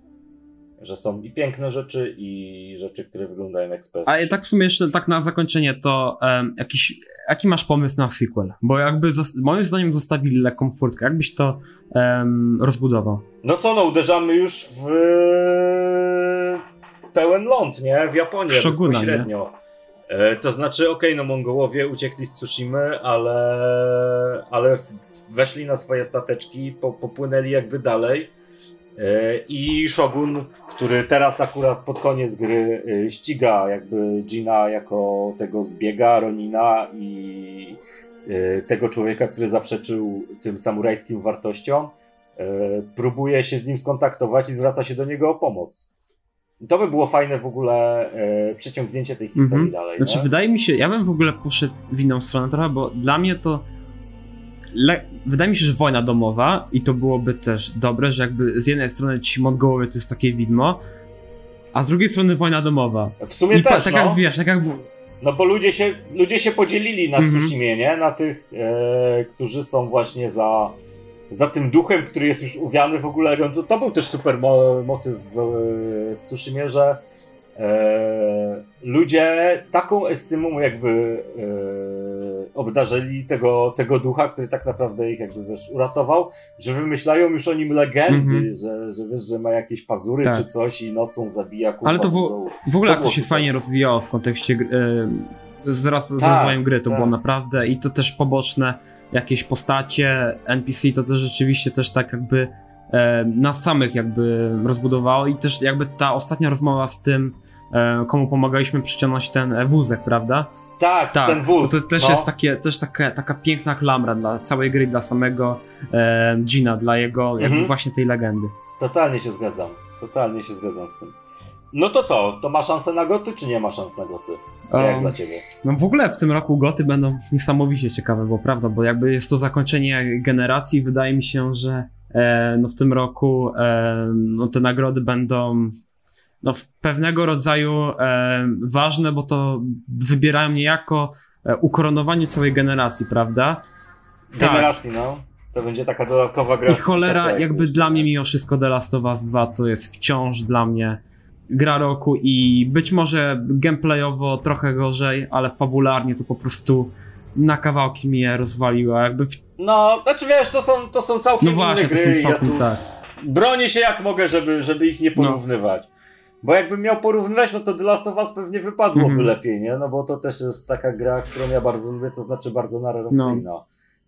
S1: Że są i piękne rzeczy, i rzeczy, które wyglądają jak PS3.
S2: A tak w sumie jeszcze tak na zakończenie to em, jakiś, jaki masz pomysł na sequel? Bo jakby moim zdaniem zostawili lekką furtkę, jakbyś to em, rozbudował?
S1: No co, no uderzamy już w pełen ląd, nie? W Japonię
S2: W Shoguna,
S1: bezpośrednio. E, To znaczy, okej, no Mongołowie uciekli z Tsushimy, ale, ale weszli na swoje stateczki, po, popłynęli jakby dalej. E, I Shogun, który teraz akurat pod koniec gry e, ściga jakby Gina jako tego zbiega, Ronina i e, tego człowieka, który zaprzeczył tym samurajskim wartościom, próbuje się z nim skontaktować i zwraca się do niego o pomoc. To by było fajne w ogóle e, przeciągnięcie tej historii
S2: Mhm.
S1: dalej.
S2: Znaczy
S1: nie?
S2: wydaje mi się, ja bym w ogóle poszedł w inną stronę trochę, bo dla mnie to le- wydaje mi się, że wojna domowa i to byłoby też dobre, że jakby z jednej strony ci Mongołowie to jest takie widmo, a z drugiej strony wojna domowa.
S1: W sumie
S2: I
S1: też,
S2: tak
S1: no.
S2: jak wiesz, tak jak
S1: No bo ludzie się, ludzie się podzielili na
S2: Mhm.
S1: Nie? Na tych, e, którzy są właśnie za, za tym duchem, który jest już uwiany w ogóle. To, to był też super mo motyw w, w Tsushimie, że e, ludzie taką estymą jakby e, obdarzyli tego, tego ducha, który tak naprawdę ich jakby wiesz, uratował, że wymyślają już o nim legendy,
S2: Mhm.
S1: że, że wiesz, że ma jakieś pazury
S2: Tak.
S1: czy coś i nocą zabija kurwa
S2: Ale to w- w ogóle
S1: To
S2: to się fajnie rozwijało w kontekście gry, e, z,
S1: Tak,
S2: rozwojem gry, to
S1: tak.
S2: było naprawdę i to też poboczne jakieś postacie, NPC to też rzeczywiście też tak jakby e, nas samych jakby rozbudowało i też jakby ta ostatnia rozmowa z tym komu pomagaliśmy przyciągnąć ten e, wózek, prawda?
S1: Tak,
S2: Tak,
S1: ten wóz.
S2: to, to też
S1: no.
S2: jest takie, też taka, taka piękna klamra dla całej gry, dla samego e, Gina, dla jego jakby
S1: Mhm.
S2: właśnie tej legendy.
S1: Totalnie się zgadzam. Totalnie się zgadzam z tym. No to co? To ma szansę na goty, czy nie ma szans na goty? Jak
S2: Um,
S1: dla ciebie?
S2: No w ogóle w tym roku goty będą niesamowicie ciekawe, bo prawda, bo jakby jest to zakończenie generacji, wydaje mi się, że e, no w tym roku e, no te nagrody będą no pewnego rodzaju e, ważne, bo to wybierają niejako e, ukoronowanie całej generacji, prawda? tak.
S1: Generacji, no. To będzie taka dodatkowa gra.
S2: I cholera, jakby dla mnie mimo wszystko The Last of Us 2 to jest wciąż dla mnie gra roku i być może gameplayowo trochę gorzej, ale fabularnie to po prostu na kawałki mnie rozwaliła, jakby w...
S1: No, znaczy wiesz, to są, to są całkiem
S2: No właśnie, to są
S1: ja
S2: całkiem
S1: tu
S2: tak.
S1: bronię się jak mogę, żeby, żeby ich nie porównywać. Bo jakbym miał porównywać, no to The Last of Us pewnie wypadłoby
S2: Mhm.
S1: lepiej, nie? No bo to też jest taka gra, którą ja bardzo lubię, to znaczy bardzo narracyjna.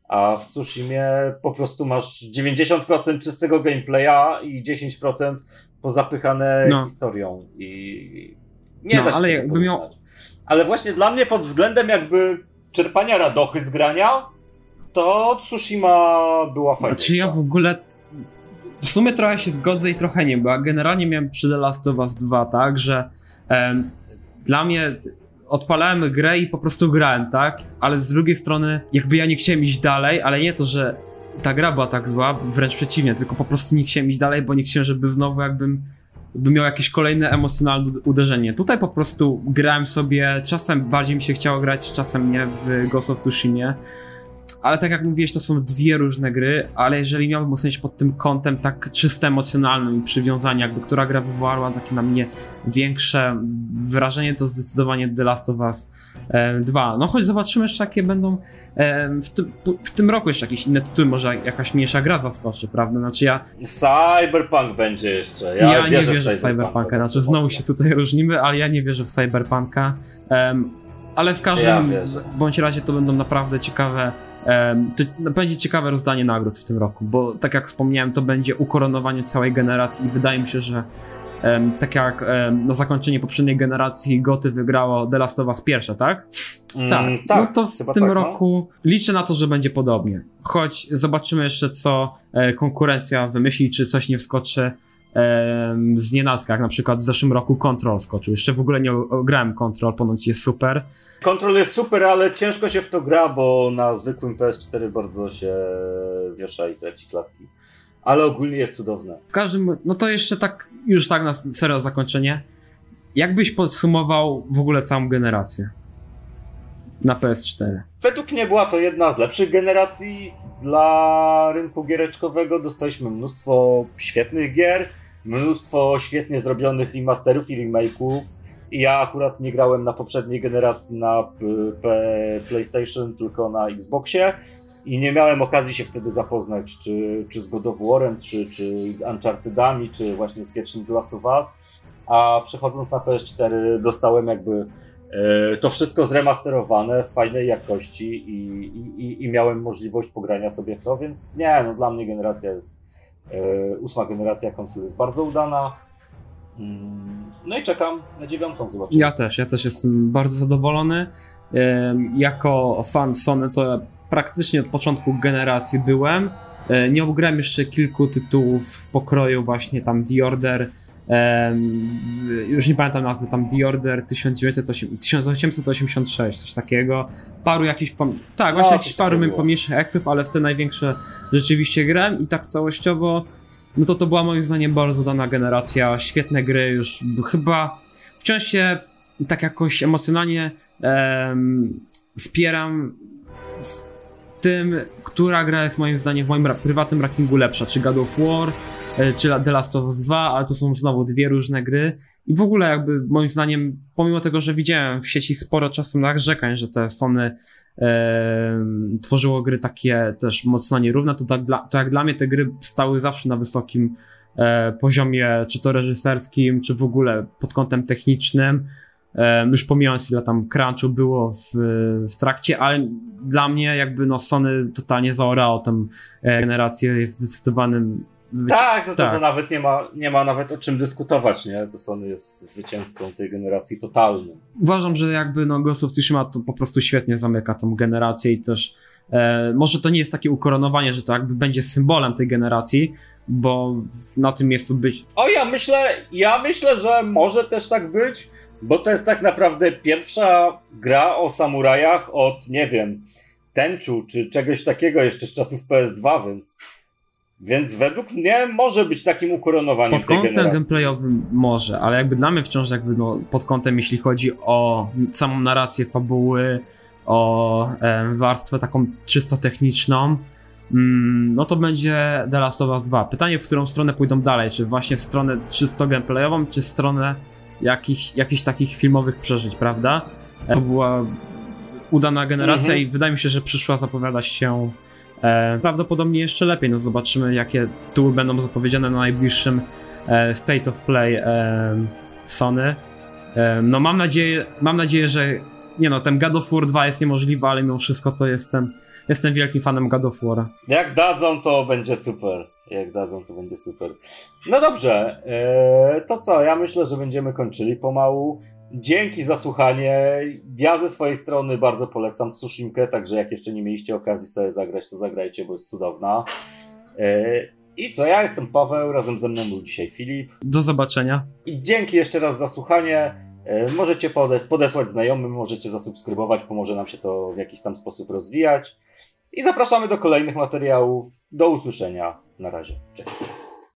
S1: A w Tsushimie po prostu masz 90% czystego gameplaya i 10% pozapychane no. historią. I nie no, da się ale jakby miał... Ale właśnie dla mnie pod względem jakby czerpania radochy z grania, to Tsushima była fajna.
S2: Czy ja w ogóle w sumie trochę się zgodzę i trochę nie, bo generalnie miałem przy The Last of Us 2 tak, że dla mnie odpalałem grę i po prostu grałem, tak? Ale z drugiej strony, jakby ja nie chciałem iść dalej, ale nie to, że ta gra była tak zła, wręcz przeciwnie, tylko po prostu nie chciałem iść dalej, bo nie chciałem, żeby znowu jakbym by miał jakieś kolejne emocjonalne uderzenie. Tutaj po prostu grałem sobie, czasem bardziej mi się chciało grać, czasem nie w Ghost of Tsushima ale tak jak mówiłeś, to są dwie różne gry, ale jeżeli miałbym ocenić pod tym kątem tak czysto emocjonalnym i przywiązania, jakby która gra wywołała takie na mnie większe wrażenie, to zdecydowanie The Last of Us 2. No choć zobaczymy jeszcze jakie będą w, tym, w tym roku jeszcze jakieś inne tytuły, może jakaś mniejsza gra zaskoczy, prawda? Znaczy ja...
S1: Cyberpunk będzie jeszcze. Ja,
S2: ja nie wierzę w Cyberpunka, znaczy znowu się tutaj różnimy, ale ja nie wierzę w Cyberpunka. Um, ale w każdym ja bądź razie to będą naprawdę ciekawe to będzie ciekawe rozdanie nagród w tym roku, bo tak jak wspomniałem, to będzie ukoronowanie całej generacji i wydaje mi się, że tak jak na zakończenie poprzedniej generacji Goty wygrało The Last of Us pierwsze, tak? Mm, tak, tak, no to w tym tak, no. roku no. liczę na to, że będzie podobnie. Choć zobaczymy jeszcze, co e, konkurencja wymyśli, czy coś nie wskoczy z nienacka, jak na przykład w zeszłym roku Control skoczył. Jeszcze w ogóle nie grałem Control, ponoć jest super.
S1: Control jest super, ale ciężko się w to gra, bo na zwykłym PS4 bardzo się wiesza i traci klatki. Ale ogólnie jest cudowne.
S2: W każdym, no to jeszcze tak, już tak na serio zakończenie. Jakbyś podsumował w ogóle całą generację na PS4?
S1: Według mnie była to jedna z lepszych generacji dla rynku giereczkowego. Dostaliśmy mnóstwo świetnych gier mnóstwo świetnie zrobionych remasterów i remake'ów. Ja akurat nie grałem na poprzedniej generacji na PlayStation, tylko na Xboxie i nie miałem okazji się wtedy zapoznać czy, czy z God of War'em, czy, czy Unchartedami, czy właśnie z pierwszym The Last of Us. A przechodząc na PS4 dostałem jakby e, to wszystko zremasterowane w fajnej jakości i, i, i miałem możliwość pogrania sobie w to, więc nie, no dla mnie generacja jest ósma generacja konsol jest bardzo udana. Mm, no i czekam na dziewiątą, zobaczymy.
S2: Ja też, ja też jestem bardzo zadowolony. Jako fan Sony to praktycznie od początku generacji byłem. E, nie obgrałem jeszcze kilku tytułów w pokroju właśnie tam The Order, już nie pamiętam nazwy, tam The Order 1886, coś takiego. Paru jakichś, tak, właśnie no, jakichś paru pomniejszych eksów, ale w te największe rzeczywiście grałem i tak całościowo, no to to była moim zdaniem bardzo dana generacja, świetne gry, już chyba wciąż się tak jakoś emocjonalnie um, wspieram z tym, która gra jest moim zdaniem w moim prywatnym rankingu lepsza, czy God of War, czy The Last of Us 2, ale to są znowu dwie różne gry. I w ogóle jakby moim zdaniem, pomimo tego, że widziałem w sieci sporo czasem narzekań, że te Sony e, tworzyło gry takie też mocno nierówne, to, tak dla, to jak dla mnie te gry stały zawsze na wysokim e, poziomie, czy to reżyserskim, czy w ogóle pod kątem technicznym. E, już pomijając ile tam crunchu było w, w trakcie, ale dla mnie jakby no Sony totalnie zaorało tę e, generację, jest zdecydowanym
S1: tak, no to, tak. to nawet nie ma, nie ma nawet o czym dyskutować, nie? To Sony jest zwycięzcą tej generacji totalnym.
S2: Uważam, że jakby no Ghost of Tsushima to po prostu świetnie zamyka tą generację i też e, może to nie jest takie ukoronowanie, że to jakby będzie symbolem tej generacji, bo na tym miejscu być.
S1: O, ja myślę, ja myślę, że może też tak być, bo to jest tak naprawdę pierwsza gra o samurajach od, nie wiem, tęczu czy czegoś takiego jeszcze z czasów PS2, więc więc według mnie może być takim ukoronowaniem
S2: pod tej generacji. Pod kątem gameplayowym może, ale jakby dla mnie wciąż jakby no, pod kątem, jeśli chodzi o samą narrację fabuły, o e, warstwę taką czysto techniczną, mm, no to będzie The Last of Us 2. Pytanie, w którą stronę pójdą dalej, czy właśnie w stronę czysto gameplayową, czy w stronę jakich, jakichś takich filmowych przeżyć, prawda? E, to była udana generacja mhm. i wydaje mi się, że przyszła zapowiadać się E, prawdopodobnie jeszcze lepiej, no zobaczymy jakie tytuły będą zapowiedziane na najbliższym e, State of Play e, Sony. E, no mam nadzieję, mam nadzieję, że nie no, ten God of War 2 jest niemożliwy, ale mimo wszystko to jestem jestem wielkim fanem God of War.
S1: Jak dadzą, to będzie super. Jak dadzą, to będzie super. No dobrze, e, to co? Ja myślę, że będziemy kończyli pomału. Dzięki za słuchanie. Ja ze swojej strony bardzo polecam Tsushimkę, także jak jeszcze nie mieliście okazji sobie zagrać, to zagrajcie, bo jest cudowna. E, I co? Ja jestem Paweł, razem ze mną był dzisiaj Filip.
S2: Do zobaczenia.
S1: I dzięki jeszcze raz za słuchanie. E, Możecie podes- podesłać znajomym, możecie zasubskrybować, pomoże nam się to w jakiś tam sposób rozwijać. I zapraszamy do kolejnych materiałów. Do usłyszenia. Na razie. Cześć.